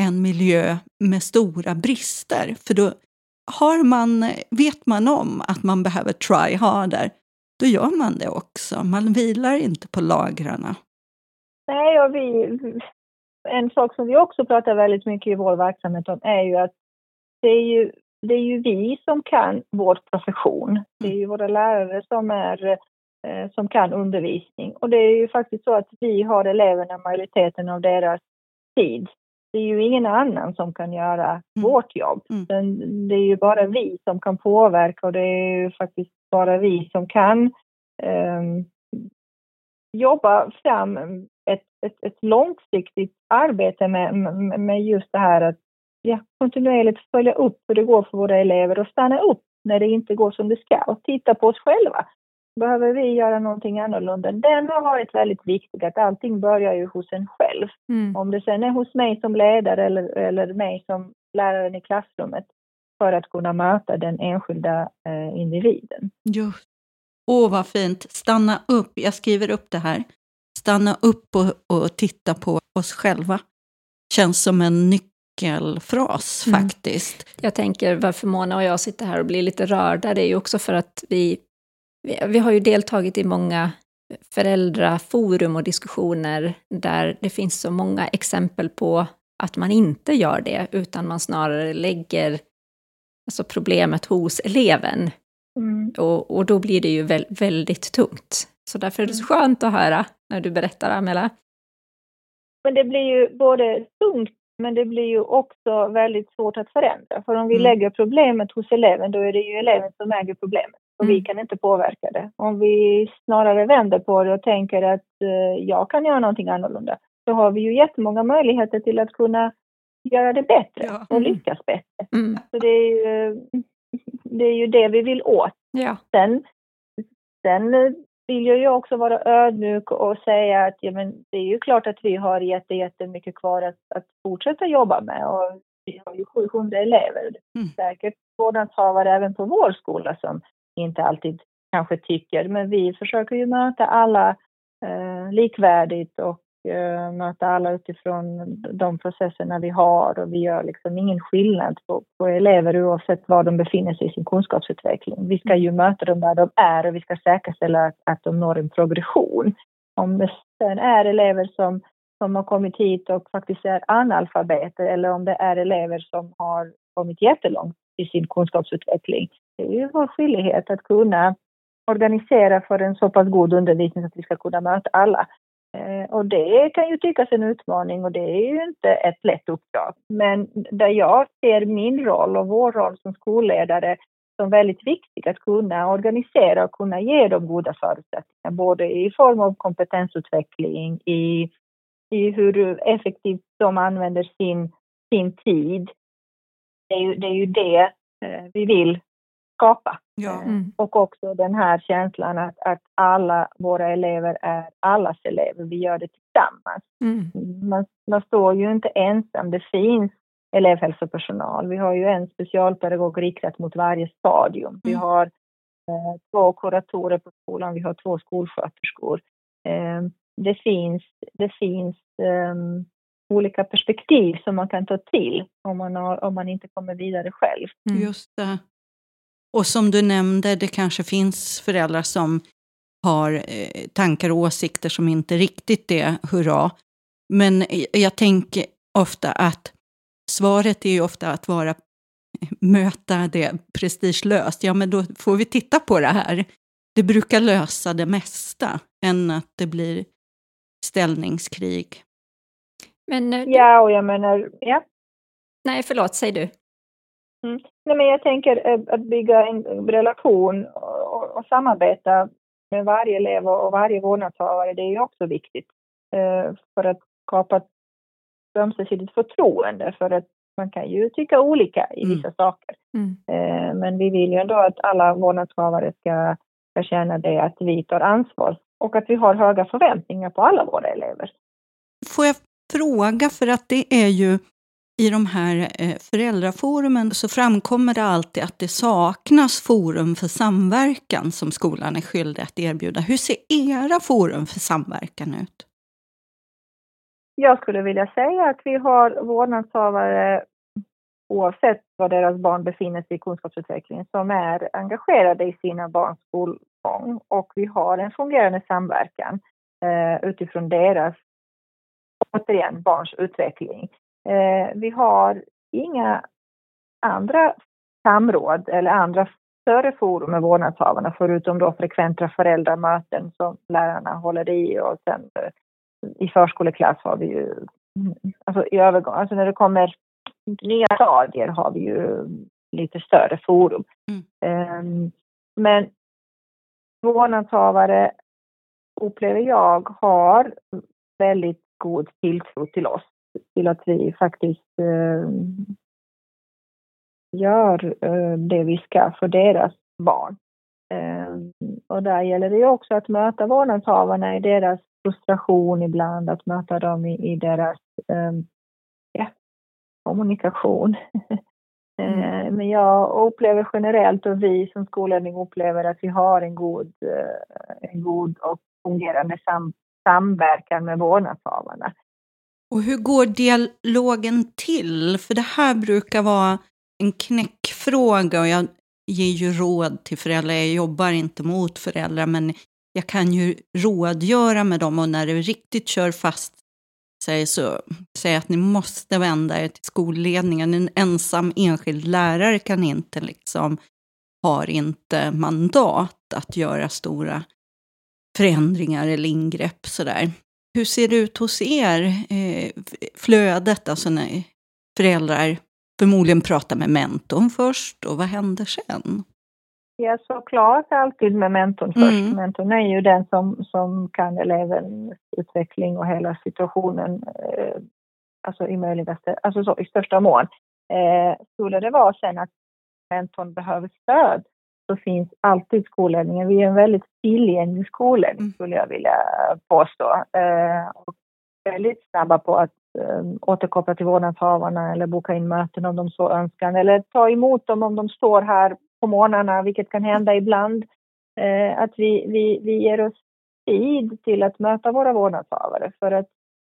en miljö med stora brister. För då har man, vet man om att man behöver try harder, då gör man det också. Man vilar inte på lagrarna. Nej, och vi, en sak som vi också pratar väldigt mycket i vår verksamhet om är ju att det är ju, det är ju vi som kan vår profession. Det är ju våra lärare som, är, eh, som kan undervisning. Och det är ju faktiskt så att vi har eleverna majoriteten av deras tid. Det är ju ingen annan som kan göra Mm. vårt jobb. Mm. Det är ju bara vi som kan påverka och det är ju faktiskt bara vi som kan ehm, jobba fram ett, ett, ett långsiktigt arbete med, med, med just det här att ja, kontinuerligt följa upp hur det går för våra elever och stanna upp när det inte går som det ska och titta på oss själva. Behöver vi göra någonting annorlunda? Den har varit väldigt viktig, att allting börjar ju hos en själv. Mm. Om det sen är hos mig som ledare eller, eller mig som läraren i klassrummet för att kunna möta den enskilda eh, individen. Just. Åh, vad fint. Stanna upp. Jag skriver upp det här. Stanna upp och, och titta på oss själva. Känns som en nyckelfras Mm. faktiskt. Jag tänker varför Mona och jag sitter här och blir lite rörda, det är ju också för att vi, vi, vi har ju deltagit i många föräldraforum och diskussioner där det finns så många exempel på att man inte gör det, utan man snarare lägger alltså problemet hos eleven. Mm. Och, och då blir det ju väl, väldigt tungt. Så därför är det så skönt att höra när du berättar, Amela. Men det blir ju både tungt men det blir ju också väldigt svårt att förändra. För om vi Mm. lägger problemet hos eleven, då är det ju eleven som äger problemet. Och vi Mm. kan inte påverka det. Om vi snarare vänder på det och tänker att eh, jag kan göra någonting annorlunda, så har vi ju jättemånga möjligheter till att kunna göra det bättre Ja. och Mm. lyckas bättre. Mm. Så det är ju det, är ju det vi vill åt. Ja. Sen, sen eh, vill jag ju också vara ödmjuk och säga att ja, men det är ju klart att vi har jätte, jättemycket kvar att, att fortsätta jobba med. Och vi har ju 700 elever. Mm. säkert vårdnadshavare även på vår skola som inte alltid kanske tycker. Men vi försöker ju möta alla eh, likvärdigt och eh, möta alla utifrån de processerna vi har. Och vi gör liksom ingen skillnad på, på elever oavsett var de befinner sig i sin kunskapsutveckling. Vi ska ju möta dem där de är och vi ska säkerställa att, att de når en progression. Om det sen är elever som, som har kommit hit och faktiskt är analfabeter eller om det är elever som har kommit jättelångt i sin kunskapsutveckling. Det är ju vår skyldighet att kunna organisera för en så pass god undervisning att vi ska kunna möta alla. Eh, och det kan ju tyckas en utmaning och det är ju inte ett lätt uppdrag. Men där jag ser min roll och vår roll som skolledare som väldigt viktig att kunna organisera och kunna ge dem goda förutsättningar, både i form av kompetensutveckling, i, i hur effektivt de använder sin, sin tid. Det är ju det, är ju det eh, vi vill skapa. Ja. Mm. Och också den här känslan att, att alla våra elever är allas elever. Vi gör det tillsammans. Mm. Man, man står ju inte ensam. Det finns elevhälsopersonal. Vi har ju en specialpedagog riktat mot varje stadium. Vi Mm. har eh, två kuratorer på skolan. Vi har två skolsköterskor. Eh, det finns, det finns ehm, olika perspektiv som man kan ta till om man, har, om man inte kommer vidare själv. Mm. Just det. Och som du nämnde, det kanske finns föräldrar som har eh, tankar och åsikter som inte riktigt är hurra. Men eh, jag tänker ofta att svaret är ju ofta att vara möta det prestigelöst. Ja, men då får vi titta på det här. Det brukar lösa det mesta än att det blir ställningskrig. Men, eh, Ja, och jag menar, ja. Nej, förlåt, säg du. Mm. Nej, men jag tänker eh, att bygga en relation och, och, samarbeta med varje elev och varje vårdnadshavare, det är också viktigt eh, för att skapa ett ömsesidigt förtroende för att man kan ju tycka olika i Mm. vissa saker. Mm. Eh, men vi vill ju ändå att alla vårdnadshavare ska, ska känna det att vi tar ansvar och att vi har höga förväntningar på alla våra elever. Får jag fråga, för att det är ju i de här eh, föräldraforumen så framkommer det alltid att det saknas forum för samverkan som skolan är skyldig att erbjuda. Hur ser era forum för samverkan ut? Jag skulle vilja säga att vi har vårdnadshavare oavsett var deras barn befinner sig i kunskapsutvecklingen som är engagerade i sina barns skolgång och vi har en fungerande samverkan eh, utifrån deras, återigen, barns utveckling. Eh, vi har inga andra samråd eller andra större forum med vårdnadshavarna förutom då frekventa föräldramöten som lärarna håller i och sen eh, i förskoleklass har vi ju, mm, alltså i övergång, alltså när det kommer nya stadier har vi ju lite större forum. Um, men vårdnadshavare upplever jag har väldigt god tilltro till oss, till att vi faktiskt uh, gör uh, det vi ska för deras barn. Um, och där gäller det också att möta vårdnadshavarna i deras frustration ibland, att möta dem i, i deras ja, kommunikation. mm. Men jag upplever generellt och vi som skolledning upplever att vi har en god, en god och fungerande sam, samverkan med vårdnadshavarna. Och hur går dialogen till? För det här brukar vara en knäckfråga och jag ger ju råd till föräldrar. Jag jobbar inte mot föräldrar men jag kan ju rådgöra med dem och när det riktigt kör fast sig så säger att ni måste vända er till skolledningen. En ensam enskild lärare kan inte liksom, har inte mandat att göra stora förändringar eller ingrepp sådär. Hur ser det ut hos er, eh, flödet, alltså när föräldrar förmodligen pratar med mentorn först och vad händer sen? Ja, såklart alltid med mentorn först. Mm. Mentorn är ju den som, som kan elevens utveckling och hela situationen eh, alltså i möjligaste, alltså så, i största mån. Eh, skulle det vara sen att mentorn behöver stöd så finns alltid skolledningen. Vi är en väldigt tillgänglig skolledning skulle jag vilja påstå. Eh, och väldigt snabba på att eh, återkoppla till vårdnadshavarna eller boka in möten om de så önskar eller ta emot dem om de står här på morgnarna, vilket kan hända ibland. Eh, att vi, vi, vi ger oss tid till att möta våra vårdnadshavare för att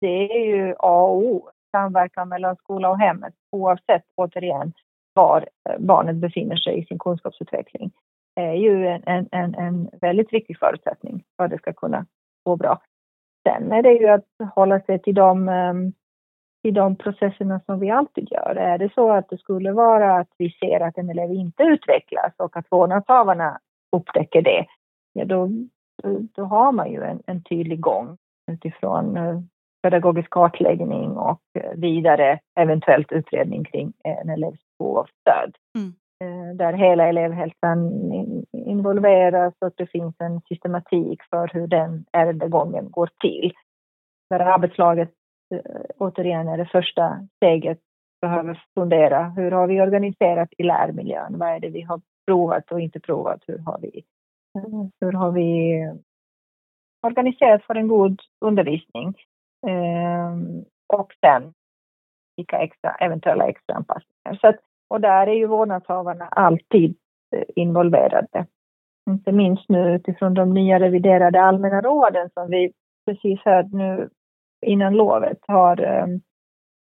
det är ju A och O, samverkan mellan skola och hemmet oavsett återigen var barnet befinner sig i sin kunskapsutveckling är ju en, en, en, en väldigt viktig förutsättning för att det ska kunna gå bra. Sen är det ju att hålla sig till de, ehm, till de processerna som vi alltid gör. Är det så att det skulle vara att vi ser att en elev inte utvecklas och att vårdnadshavarna upptäcker det, ja då, då, då har man ju en, en tydlig gång utifrån eh, pedagogisk kartläggning och eh, vidare eventuellt utredning kring en elevs behov av stöd. Mm Eh, där hela elevhälsan involveras och att det finns en systematik för hur den ärendegången går till. Där arbetslaget eh, återigen är det första steget behöver fundera. Hur har vi organiserat i lärmiljön? Vad är det vi har provat och inte provat? Hur har vi, hur har vi organiserat för en god undervisning? Eh, och sen vilka extra, eventuella extra anpassningar. Så att och där är ju vårdnadshavarna alltid involverade. Inte minst nu utifrån de nya reviderade allmänna råden som vi precis hört nu innan lovet har um,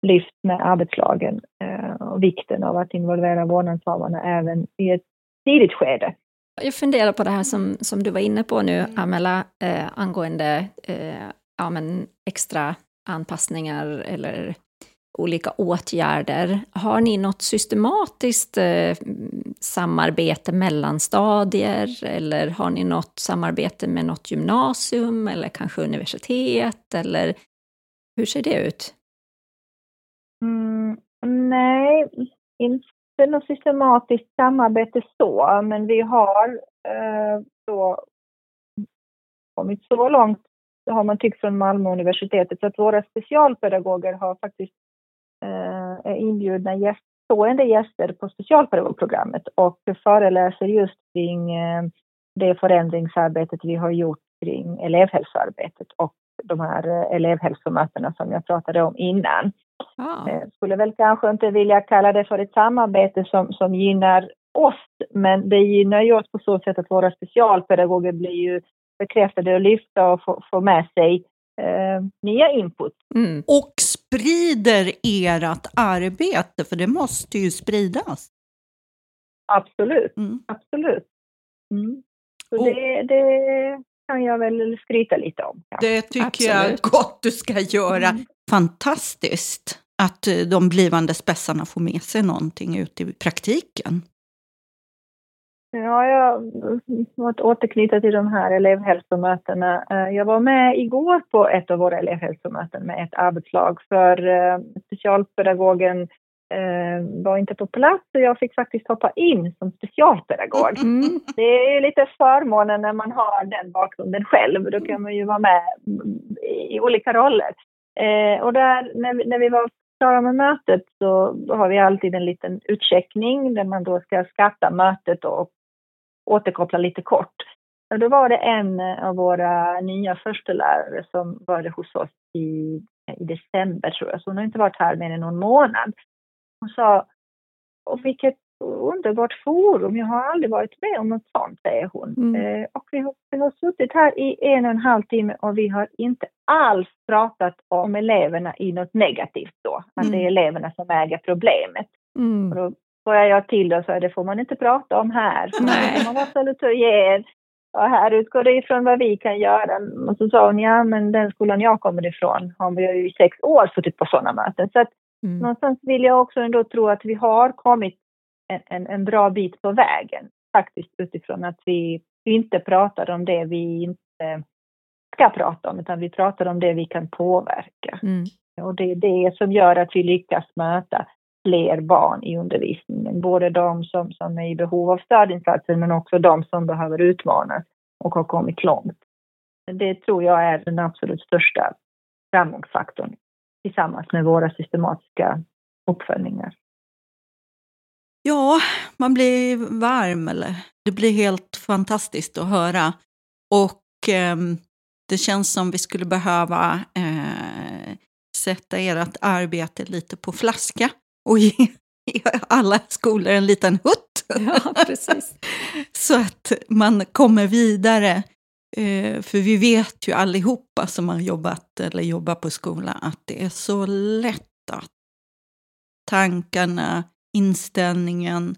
lyft med arbetslagen uh, och vikten av att involvera vårdnadshavarna även i ett tidigt skede. Jag funderar på det här som, som du var inne på nu, Amela, eh, angående eh, ja, men extra anpassningar eller olika åtgärder. Har ni något systematiskt eh, samarbete mellan stadier eller har ni något samarbete med något gymnasium eller kanske universitet eller hur ser det ut? Mm, nej, inte något systematiskt samarbete så, men vi har eh, då kommit så långt har man tyckt från Malmö universitetet så att våra specialpedagoger har faktiskt är inbjudna gäst, stående gäster på specialpedagogprogrammet och föreläser just kring eh, det förändringsarbetet vi har gjort kring elevhälsoarbetet och de här eh, elevhälsomötena som jag pratade om innan. Ah. Eh, skulle väl kanske inte vilja kalla det för ett samarbete som, som gynnar oss, men det gynnar ju oss på så sätt att våra specialpedagoger blir ju bekräftade och lyfta och få, få med sig eh, nya input. Mm. Och sprider ert arbete, för det måste ju spridas. Absolut, mm. absolut. Mm. Så det, det, kan jag väl skryta lite om. Det tycker absolut. jag gott du ska göra. Mm. Fantastiskt att de blivande spetsarna får med sig någonting ut i praktiken. Ja, jag måste återknyta till de här elevhälsomötena. Eh, jag var med igår på ett av våra elevhälsomöten med ett arbetslag för eh, specialpedagogen eh, var inte på plats och jag fick faktiskt hoppa in som specialpedagog. Mm. Det är lite förmånen när man har den bakgrunden själv. Då kan man ju vara med i olika roller. Och där, när vi, när vi var klara med mötet så har vi alltid en liten utcheckning där man då ska skatta mötet och återkoppla lite kort. Och då var det en av våra nya förstelärare som var hos oss i, i december tror jag, så hon har inte varit här mer än någon månad. Hon sa, och vilket underbart forum, jag har aldrig varit med om något sånt, säger hon. Mm. Eh, och vi har, vi har suttit här i en och en halv timme och vi har inte alls pratat om eleverna i något negativt då, att mm. det är eleverna som äger problemet. Mm. Och då skojar jag till och så det får man inte prata om här. Nej. Man måste salutarer. Och här utgår det ifrån vad vi kan göra. Och så sa hon, ja men den skolan jag kommer ifrån har vi ju i sex år suttit på sådana möten. Så att mm. någonstans vill jag också ändå tro att vi har kommit en, en, en bra bit på vägen. Faktiskt utifrån att vi inte pratar om det vi inte ska prata om, utan vi pratar om det vi kan påverka. Mm. Och det är det som gör att vi lyckas möta fler barn i undervisningen. Både de som, som är i behov av stödinsatser men också de som behöver utmanas och har kommit långt. Det tror jag är den absolut största framgångsfaktorn tillsammans med våra systematiska uppföljningar. Ja, man blir varm eller det blir helt fantastiskt att höra. Och eh, det känns som vi skulle behöva eh, sätta ert arbete lite på flaska och ge, alla skolor en liten hutt. Ja, precis. så att man kommer vidare. Eh, för vi vet ju allihopa som har jobbat eller jobbar på skola att det är så lätt att tankarna, inställningen,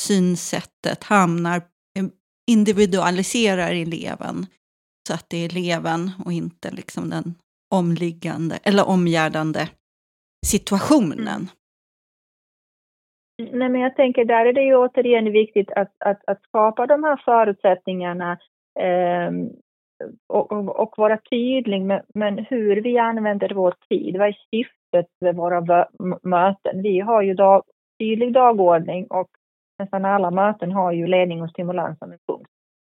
synsättet hamnar, eh, individualiserar eleven. Så att det är eleven och inte liksom den omliggande eller omgärdande situationen. Mm. Nej, men jag tänker där är det ju återigen viktigt att, att, att skapa de här förutsättningarna eh, och, och, och, vara tydlig med men hur vi använder vår tid. Vad är syftet med våra möten? Vi har ju dag, tydlig dagordning och nästan alla möten har ju ledning och stimulans som en punkt.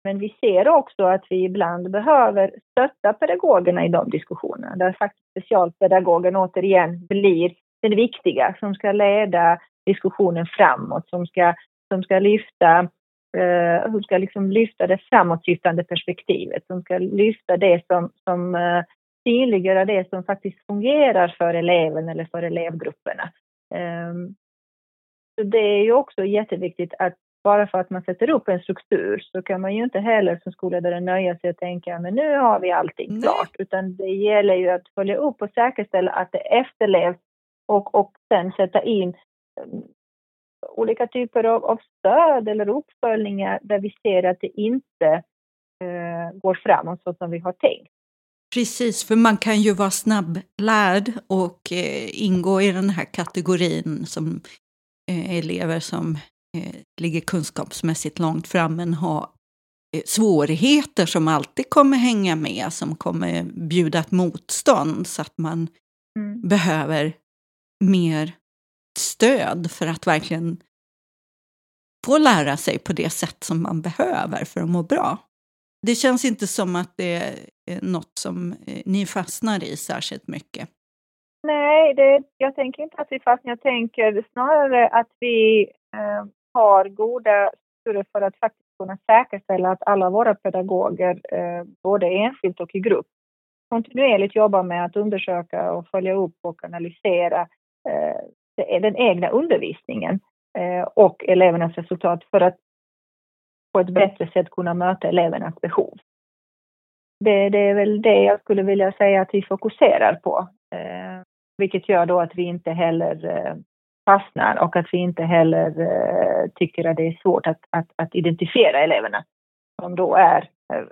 Men vi ser också att vi ibland behöver stötta pedagogerna i de diskussionerna där faktiskt specialpedagogen återigen blir den viktiga som ska leda diskussionen framåt, som ska, som ska lyfta eh, som ska liksom lyfta det framåtsyftande perspektivet, som ska lyfta det som, som eh, tydliggöra det som faktiskt fungerar för eleven eller för elevgrupperna. Um, så det är ju också jätteviktigt att bara för att man sätter upp en struktur så kan man ju inte heller som skolledare nöja sig och tänka men nu har vi allting Nej. klart, utan det gäller ju att följa upp och säkerställa att det efterlevs och, och sen sätta in olika typer av, av stöd eller uppföljningar där vi ser att det inte eh, går framåt så som vi har tänkt. Precis, för man kan ju vara snabblärd och eh, ingå i den här kategorin som eh, elever som eh, ligger kunskapsmässigt långt fram men har eh, svårigheter som alltid kommer hänga med, som kommer bjuda ett motstånd så att man Mm. behöver mer stöd för att verkligen få lära sig på det sätt som man behöver för att må bra. Det känns inte som att det är något som eh, ni fastnar i särskilt mycket. Nej, det, jag tänker inte att vi fastnar. Jag tänker snarare att vi eh, har goda strukturer för att faktiskt kunna säkerställa att alla våra pedagoger, eh, både enskilt och i grupp, kontinuerligt jobbar med att undersöka och följa upp och analysera eh, den egna undervisningen eh, och elevernas resultat för att på ett bättre sätt kunna möta elevernas behov. Det, det är väl det jag skulle vilja säga att vi fokuserar på. Eh, vilket gör då att vi inte heller eh, fastnar och att vi inte heller eh, tycker att det är svårt att, att, att identifiera eleverna som då är eh,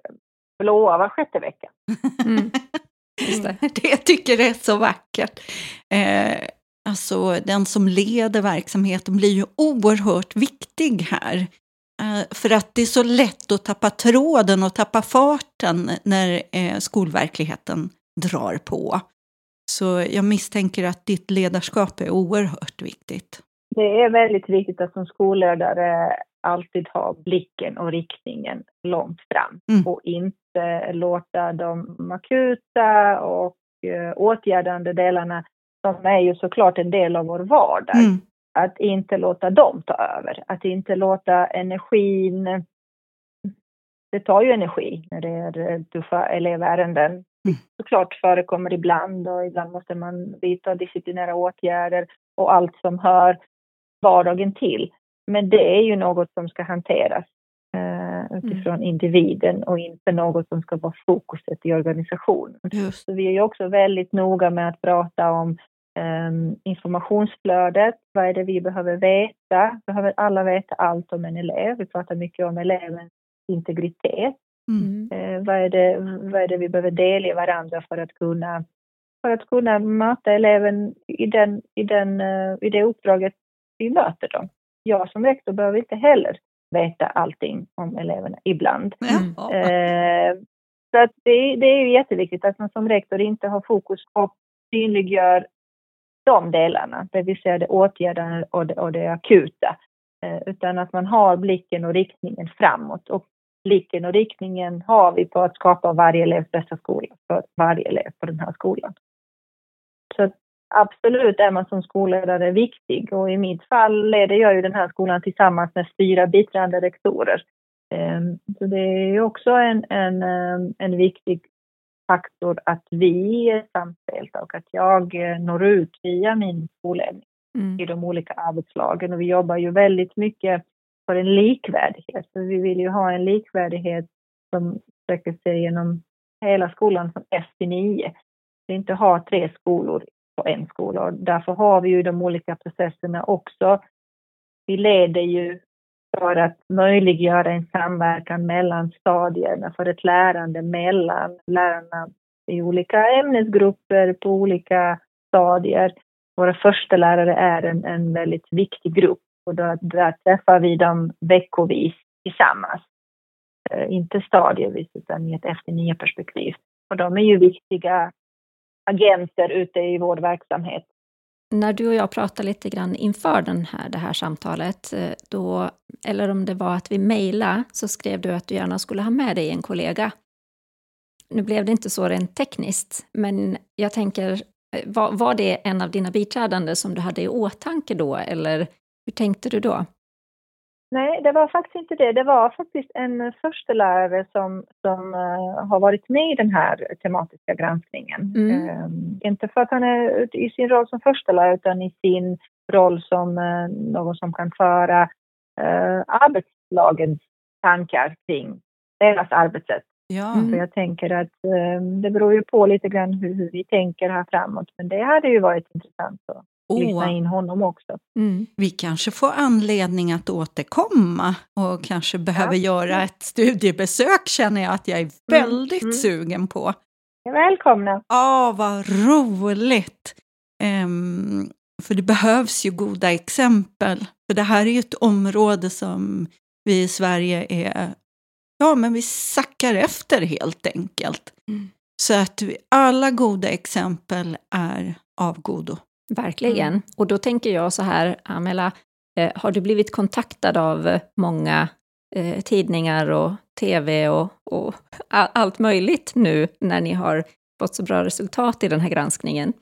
blåa var sjätte vecka. Mm. Just det. det jag tycker är så vackert. Eh, alltså den som leder verksamheten blir ju oerhört viktig här. Eh, för att det är så lätt att tappa tråden och tappa farten när eh, skolverkligheten drar på. Så jag misstänker att ditt ledarskap är oerhört viktigt. Det är väldigt viktigt att som skolledare alltid ha blicken och riktningen långt fram Mm. och inte låta de akuta och eh, åtgärdande delarna, som är ju såklart en del av vår vardag, Mm. att inte låta dem ta över. Att inte låta energin... Det tar ju energi när det är eh, tuffa elevärenden. Såklart förekommer ibland och ibland måste man vidta disciplinära åtgärder och allt som hör vardagen till. Men det är ju något som ska hanteras eh, utifrån individen och inte något som ska vara fokuset i organisationen. Just. Så vi är också väldigt noga med att prata om eh, informationsflödet. Vad är det vi behöver veta? Behöver alla veta allt om en elev? Vi pratar mycket om elevens integritet. Mm. Eh, vad, är det, vad är det vi behöver delge varandra för att kunna, för att kunna möta eleven i, den, i, den, eh, i det uppdraget vi möter dem? Jag som rektor behöver inte heller veta allting om eleverna ibland. Ja. Eh, så att det, det är ju jätteviktigt att man som rektor inte har fokus och synliggör de delarna, det vill säga det åtgärdande och det, och det akuta. Eh, utan att man har blicken och riktningen framåt. Och blicken och riktningen har vi på att skapa varje elevs bästa skola för varje elev på den här skolan. Så absolut är man som skolledare viktig och i mitt fall leder jag ju den här skolan tillsammans med fyra biträdande rektorer. Ehm, Så det är ju också en, en, ehm, en viktig faktor att vi är samspelta och att jag eh, når ut via min skolledning Mm. i de olika arbetslagen. Och vi jobbar ju väldigt mycket för en likvärdighet. Så vi vill ju ha en likvärdighet som sträcker sig genom hela skolan från F till 9. Vi inte ha tre skolor på en skola och därför har vi ju de olika processerna också. Vi leder ju för att möjliggöra en samverkan mellan stadierna för ett lärande mellan lärarna i olika ämnesgrupper på olika stadier. Våra första lärare är en, en väldigt viktig grupp och där, där träffar vi dem veckovis tillsammans. Eh, inte stadievis utan i ett efter nio perspektiv. Och de är ju viktiga agenter ute i vår verksamhet. När du och jag pratade lite grann inför den här, det här samtalet, eh, då, eller om det var att vi mejlade, så skrev du att du gärna skulle ha med dig en kollega. Nu blev det inte så rent tekniskt, men jag tänker, eh, var, var det en av dina biträdande som du hade i åtanke då, eller hur tänkte du då? Nej, det var faktiskt inte det. Det var faktiskt en förstelärare som, som eh, har varit med i den här tematiska granskningen. Mm. Eh, inte för att han är i sin roll som förstelärare utan i sin roll som eh, någon som kan föra eh, arbetslagens tankar kring deras arbetssätt. Ja. Mm. Jag tänker att det beror ju på lite grann hur, hur vi tänker här framåt. Men det hade ju varit intressant att lyssna Åh, in honom också. Mm. vi kanske får anledning att återkomma och kanske behöver göra ett studiebesök känner jag att jag är väldigt mm. sugen på. Välkomna! Ja, vad roligt! Ehm, För det behövs ju goda exempel. För det här är ju ett område som vi i Sverige är, ja men vi sackar efter helt enkelt. Mm. Så att vi, alla goda exempel är av godo. Verkligen. Mm. Och då tänker jag så här, Amela, eh, har du blivit kontaktad av eh, många eh, tidningar och tv och, och allt möjligt nu när ni har fått så bra resultat i den här granskningen?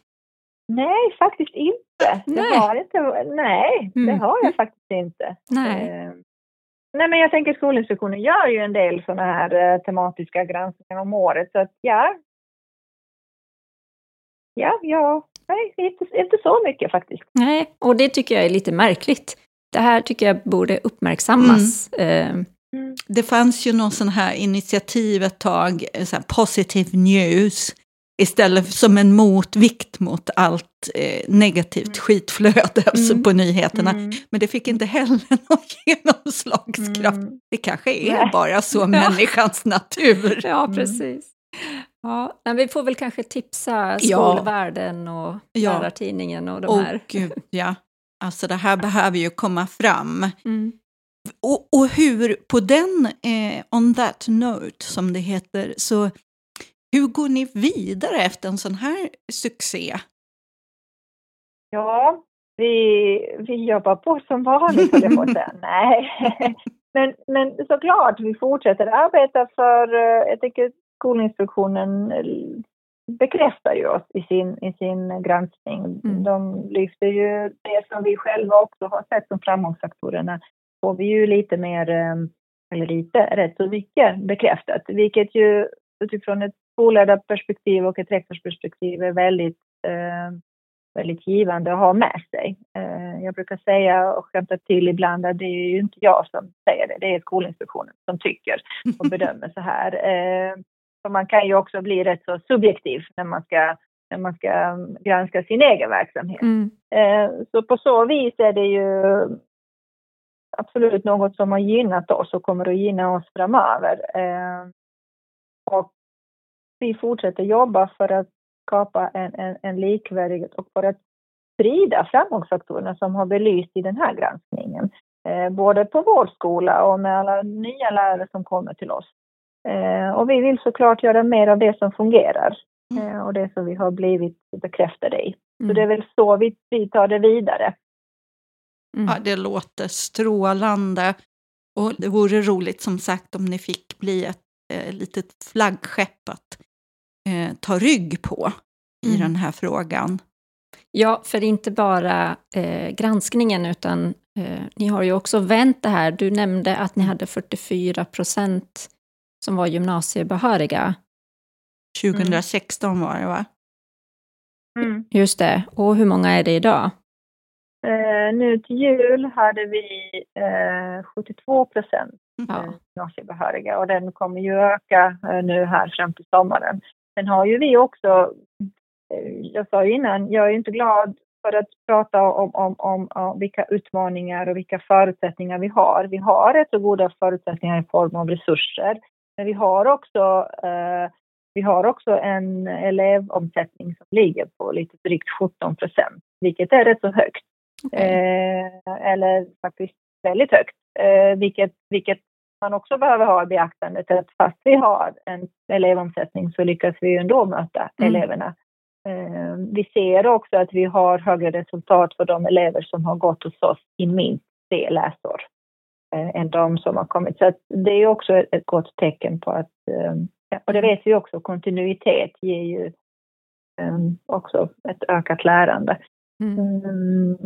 Nej, faktiskt inte. Det Nej. har inte. Nej, det Mm. har jag faktiskt inte. Nej. Eh, nej, men jag tänker Skolinspektionen gör ju en del sådana här eh, tematiska granskningar om året, så att ja. Ja, ja, nej, inte, inte så mycket faktiskt. Nej, och det tycker jag är lite märkligt. Det här tycker jag borde uppmärksammas. Eh, Det fanns ju någon sån här initiativ ett tag, eh, så här positive news, istället för- som en motvikt mot allt eh, negativt Mm. skitflöde alltså Mm. på nyheterna. Mm, Men det fick inte heller någon genomslagskraft. mm. Det kanske är Nej. bara så människans natur. Ja, Mm. precis. Ja, men vi får väl kanske tipsa Ja. Skolvärlden och Ja. Lärartidningen och de Och här. gud, ja. Alltså det här behöver ju komma fram. Mm. Och, och hur, på den, eh, on that note som det heter, så hur går ni vidare efter en sån här succé? Ja, vi, vi jobbar på som vanligt, höll jag på att säga. Nej. Men, men såklart, vi fortsätter arbeta för, eh, jag tycker Skolinspektionen eh, bekräftar ju oss i sin, i sin granskning. Mm. De lyfter ju det som vi själva också har sett som framgångsfaktorerna. Får vi ju lite mer, eh, eller lite, rätt så mycket bekräftat. Vilket ju utifrån ett skolledarperspektiv och ett rektorsperspektiv är väldigt eh, väldigt givande att ha med sig. Eh, Jag brukar säga och skämta till ibland att det är ju inte jag som säger det, det är Skolinspektionen som tycker och bedömer så här. Eh, Så man kan ju också bli rätt så subjektiv när man ska, när man ska granska sin egen verksamhet. Mm. Eh, Så på så vis är det ju absolut något som har gynnat oss och kommer att gynna oss framöver. Eh, Och vi fortsätter jobba för att skapa en, en, en likvärdighet och för att sprida framgångsfaktorerna som har belyst i den här granskningen. Eh, både på vår skola och med alla nya lärare som kommer till oss. Eh, och vi vill såklart göra mer av det som fungerar Mm. eh, och det som vi har blivit bekräftade i. Så Mm. det är väl så vi, vi tar det vidare. Mm. Ja, det låter strålande. Och det vore roligt som sagt om ni fick bli ett eh, litet flaggskepp att eh, ta rygg på i Mm. den här frågan. Ja, för inte bara eh, granskningen utan eh, ni har ju också vänt det här. Du nämnde att ni hade 44 procent som var gymnasiebehöriga. 2016 var det va? Just det. Och hur många är det idag? Eh, nu till jul hade vi eh, 72 procent Ja. eh, gymnasiebehöriga och den kommer ju öka eh, nu här fram till sommaren. Sen har ju vi också, eh, jag sa ju innan, jag är inte glad för att prata om, om, om, om vilka utmaningar och vilka förutsättningar vi har. Vi har rätt så goda förutsättningar i form av resurser, men vi har också eh, vi har också en elevomsättning som ligger på lite drygt 17 procent, vilket är rätt så högt. Eh, eller faktiskt väldigt högt, eh, vilket, vilket man också behöver ha i beaktande. Att fast vi har en elevomsättning så lyckas vi ändå möta Mm. eleverna. Eh, vi ser också att vi har högre resultat för de elever som har gått hos oss i minst tre läsår än de som har kommit. Så det är också ett, gott tecken på att, eh, och det vet vi också, kontinuitet ger ju eh, också ett ökat lärande. Mm. Mm,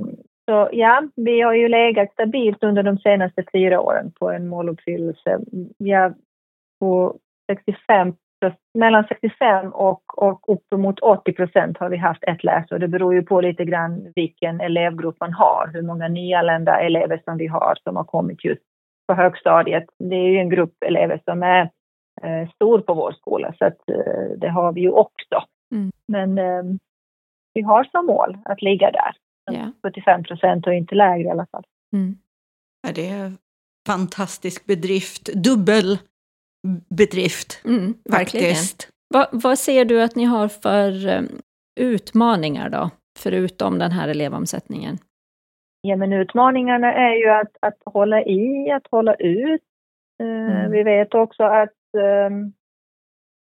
så ja, vi har ju legat stabilt under de senaste fyra åren på en måluppfyllelse. Ja, på 65, mellan 65 och, och uppemot 80 procent har vi haft ett läsår. Det beror ju på lite grann vilken elevgrupp man har, hur många nyanlända elever som vi har som har kommit just på högstadiet. Det är ju en grupp elever som är eh, stor på vår skola så att eh, det har vi ju också. Mm. Men eh, vi har som mål att ligga där. Ja. 75 procent och inte lägre i alla fall. Mm. Ja, det är fantastisk bedrift, dubbel bedrift Mm, verkligen. faktiskt. Vad, ser du att ni har för eh, utmaningar då förutom den här elevomsättningen? Ja, men utmaningarna är ju att, att hålla i, att hålla ut. Eh, mm. Vi vet också att um,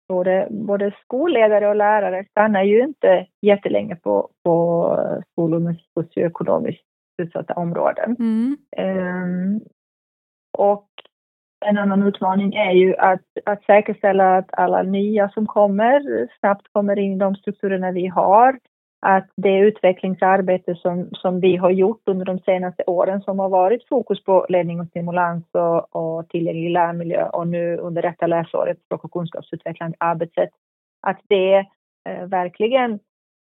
både, både skolledare och lärare stannar ju inte jättelänge på, på skolor med socioekonomiskt utsatta områden. Mm. Um, och en annan utmaning är ju att, att säkerställa att alla nya som kommer snabbt kommer in i de strukturerna vi har. Att det utvecklingsarbete som, som vi har gjort under de senaste åren som har varit fokus på ledning och stimulans och, och tillgänglig lärmiljö och nu under detta läsåret språk och kunskapsutvecklande arbetssätt, att det eh, verkligen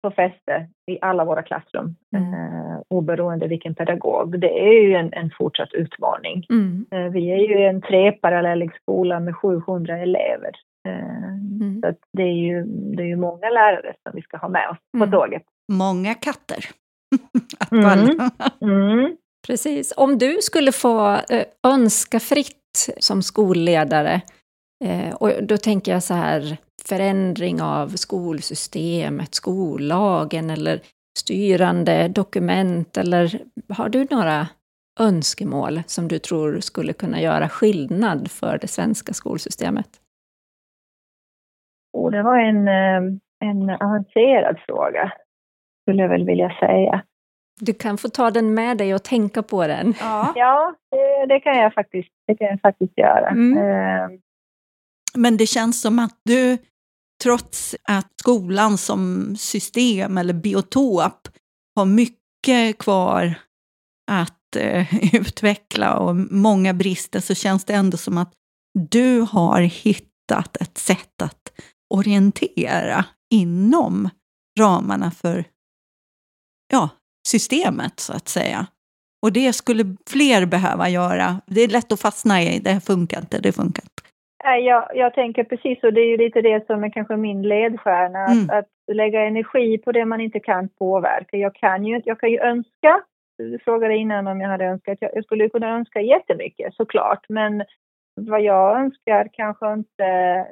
får fäste i alla våra klassrum, mm. eh, oberoende vilken pedagog. Det är ju en, en fortsatt utmaning. Mm. Eh, vi är ju en treparallellig skola med 700 elever. Eh, mm. Så det, är ju, det är ju många lärare som vi ska ha med oss på mm. tåget. Många katter. mm. mm. Precis. Om du skulle få eh, önska fritt som skolledare, eh, och då tänker jag så här, förändring av skolsystemet, skollagen eller styrande dokument? Eller har du några önskemål som du tror skulle kunna göra skillnad för det svenska skolsystemet? Oh, det var en, eh, en avancerad fråga, skulle jag väl vilja säga. Du kan få ta den med dig och tänka på den. Ja, ja det, det kan jag faktiskt, det kan jag faktiskt göra. Mm. Men det känns som att du trots att skolan som system eller biotop har mycket kvar att eh, utveckla och många brister så känns det ändå som att du har hittat ett sätt att orientera inom ramarna för ja, systemet så att säga. Och det skulle fler behöva göra. Det är lätt att fastna i, det funkar inte, det funkar inte. Jag, jag tänker precis, och det är ju lite det som är kanske min ledstjärna, mm. att, att, lägga energi på det man inte kan påverka. Jag kan ju, jag kan ju önska, du frågade innan om jag hade önskat, jag, jag skulle kunna önska jättemycket såklart, men vad jag önskar kanske inte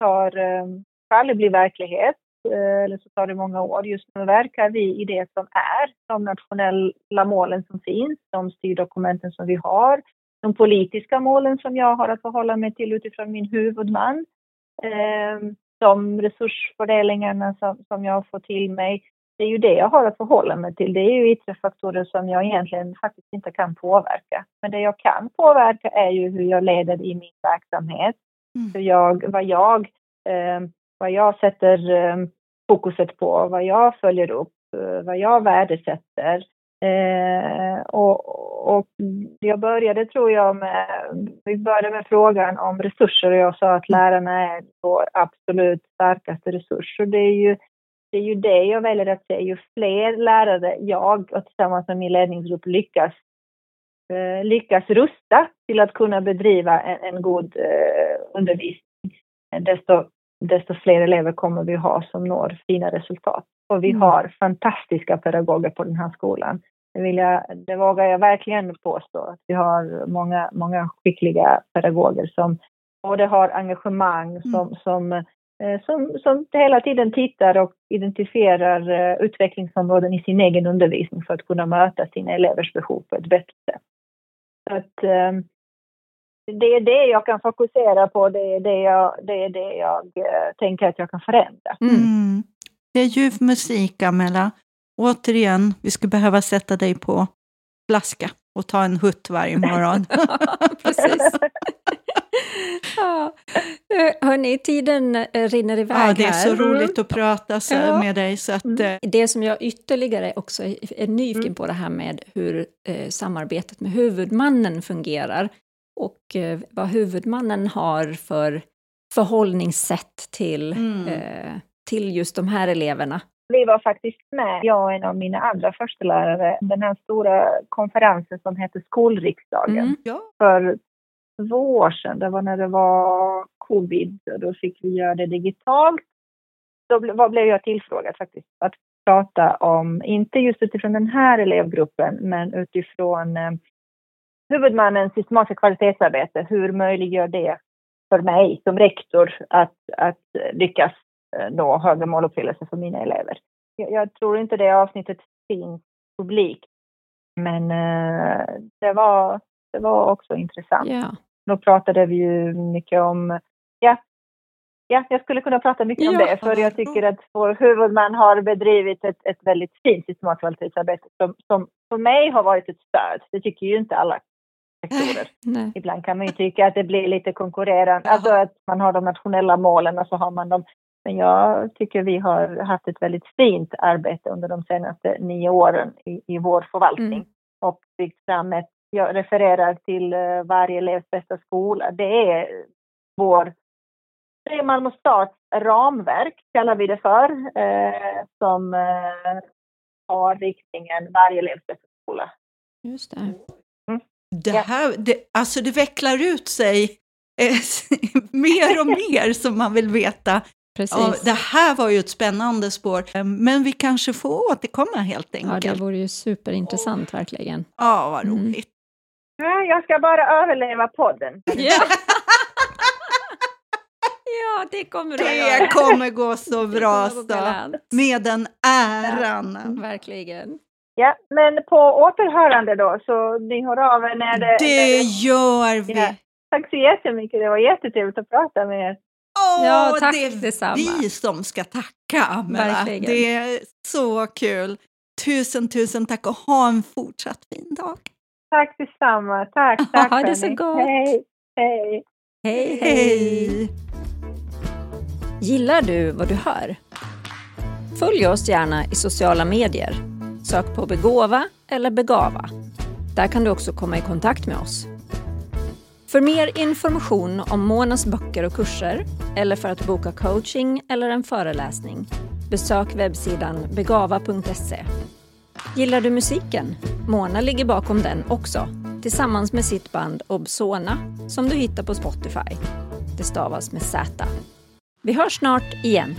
tar, um, aldrig blir verklighet, eh, eller så tar det många år. Just nu verkar vi i det som är de nationella målen som finns, de styrdokumenten som vi har, de politiska målen som jag har att förhålla mig till utifrån min huvudman. Ehm, de resursfördelningarna som, som jag får till mig, det är ju det jag har att förhålla mig till. Det är ju yttre faktorer som jag egentligen faktiskt inte kan påverka. Men det jag kan påverka är ju hur jag leder i min verksamhet. Mm. Hur jag, vad, jag, eh, vad jag sätter eh, fokuset på, vad jag följer upp, eh, vad jag värdesätter. Eh, och, och jag började, tror jag, med, vi började med frågan om resurser och jag sa att lärarna är vår absolut starkaste resurs. Och det är ju det, är ju det jag väljer att se. Ju fler lärare jag och tillsammans med min ledningsgrupp lyckas, eh, lyckas rusta till att kunna bedriva en, en god eh, undervisning, desto, desto fler elever kommer vi ha som når fina resultat. Och vi mm. har fantastiska pedagoger på den här skolan. Det, vill jag, det vågar jag verkligen påstå. Att vi har många, många skickliga pedagoger som både har engagemang, mm. som, som, eh, som, som hela tiden tittar och identifierar eh, utvecklingsområden i sin egen undervisning för att kunna möta sina elevers behov på ett bättre sätt. Så att, eh, det är det jag kan fokusera på, det är det jag, det är det jag tänker att jag kan förändra. Mm. Det är ljuv musik, Amela. Återigen, vi skulle behöva sätta dig på flaska och ta en hutt varje morgon. Precis. ja. Eh, hörni, tiden eh, rinner iväg här. Ja, det är så roligt att prata så ja. med dig. Så att, mm. Eh, det som jag ytterligare också är nyfiken mm. på det här med hur eh, samarbetet med huvudmannen fungerar och eh, vad huvudmannen har för förhållningssätt till mm. eh, till just de här eleverna? Vi var faktiskt med, jag och en av mina andra förstelärare, den här stora konferensen som heter Skolriksdagen. Mm, ja. För två år sedan, det var när det var covid, och då fick vi göra det digitalt. Då blev jag tillfrågad faktiskt att prata om, inte just utifrån den här elevgruppen, men utifrån eh, huvudmannens systematiska kvalitetsarbete. Hur möjliggör det för mig som rektor att, att lyckas nå högre måluppfyllelse för mina elever. jag, jag tror inte det avsnittet finns publik. Men eh, det, var, det var också intressant. Ja. Då pratade vi ju mycket om, ja, ja jag skulle kunna prata mycket om Ja, det, för jag tycker att vår huvudman har bedrivit ett, ett väldigt fint systematkvalitetsarbete som, som för mig har varit ett stöd. Det tycker ju inte alla rektorer. Nej. Ibland kan man ju tycka att det blir lite konkurrerande, alltså att man har de nationella målen och så har man dem. Men jag tycker vi har haft ett väldigt fint arbete under de senaste nio åren i, i vår förvaltning Mm. och byggt fram ett, jag refererar till eh, varje elevs bästa skola. Det är vår, det är Malmö stads ramverk kallar vi det för, eh, som eh, har riktningen varje elevs bästa skola. Just det. Det, Ja. här, det, alltså det vecklar ut sig eh, mer och mer som man vill veta. Precis. Ja, det här var ju ett spännande spår, Eh, men vi kanske får återkomma helt Ja, enkelt. det vore ju superintressant verkligen. Ja, vad Mm. roligt. Ja, Jag ska bara överleva podden. Ja. ja, det kommer du att Det göra. kommer gå så Det bra så. Med den äran. Verkligen. Ja, men på återhörande då, så ni hör av er när det... Det gör vi. Ja. Tack så jättemycket, det var jättetrevligt att prata med er. Ja, tack det är detsamma. vi som ska tacka, Amela. Det är så kul. Tusen, tusen tack och ha en fortsatt fin dag. Tack detsamma, tack, tack Ha det så gott. Hej, hej. Hej, hej. Hej! Gillar du vad du hör? Följ oss gärna i sociala medier. Sök på Begåva eller Begava. Där kan du också komma i kontakt med oss. För mer information om Monas böcker och kurser eller för att boka coaching eller en föreläsning besök webbsidan begava.se. Gillar du musiken? Mona ligger bakom den också tillsammans med sitt band Obsona som du hittar på Spotify. Det stavas med Z. Vi hörs snart igen.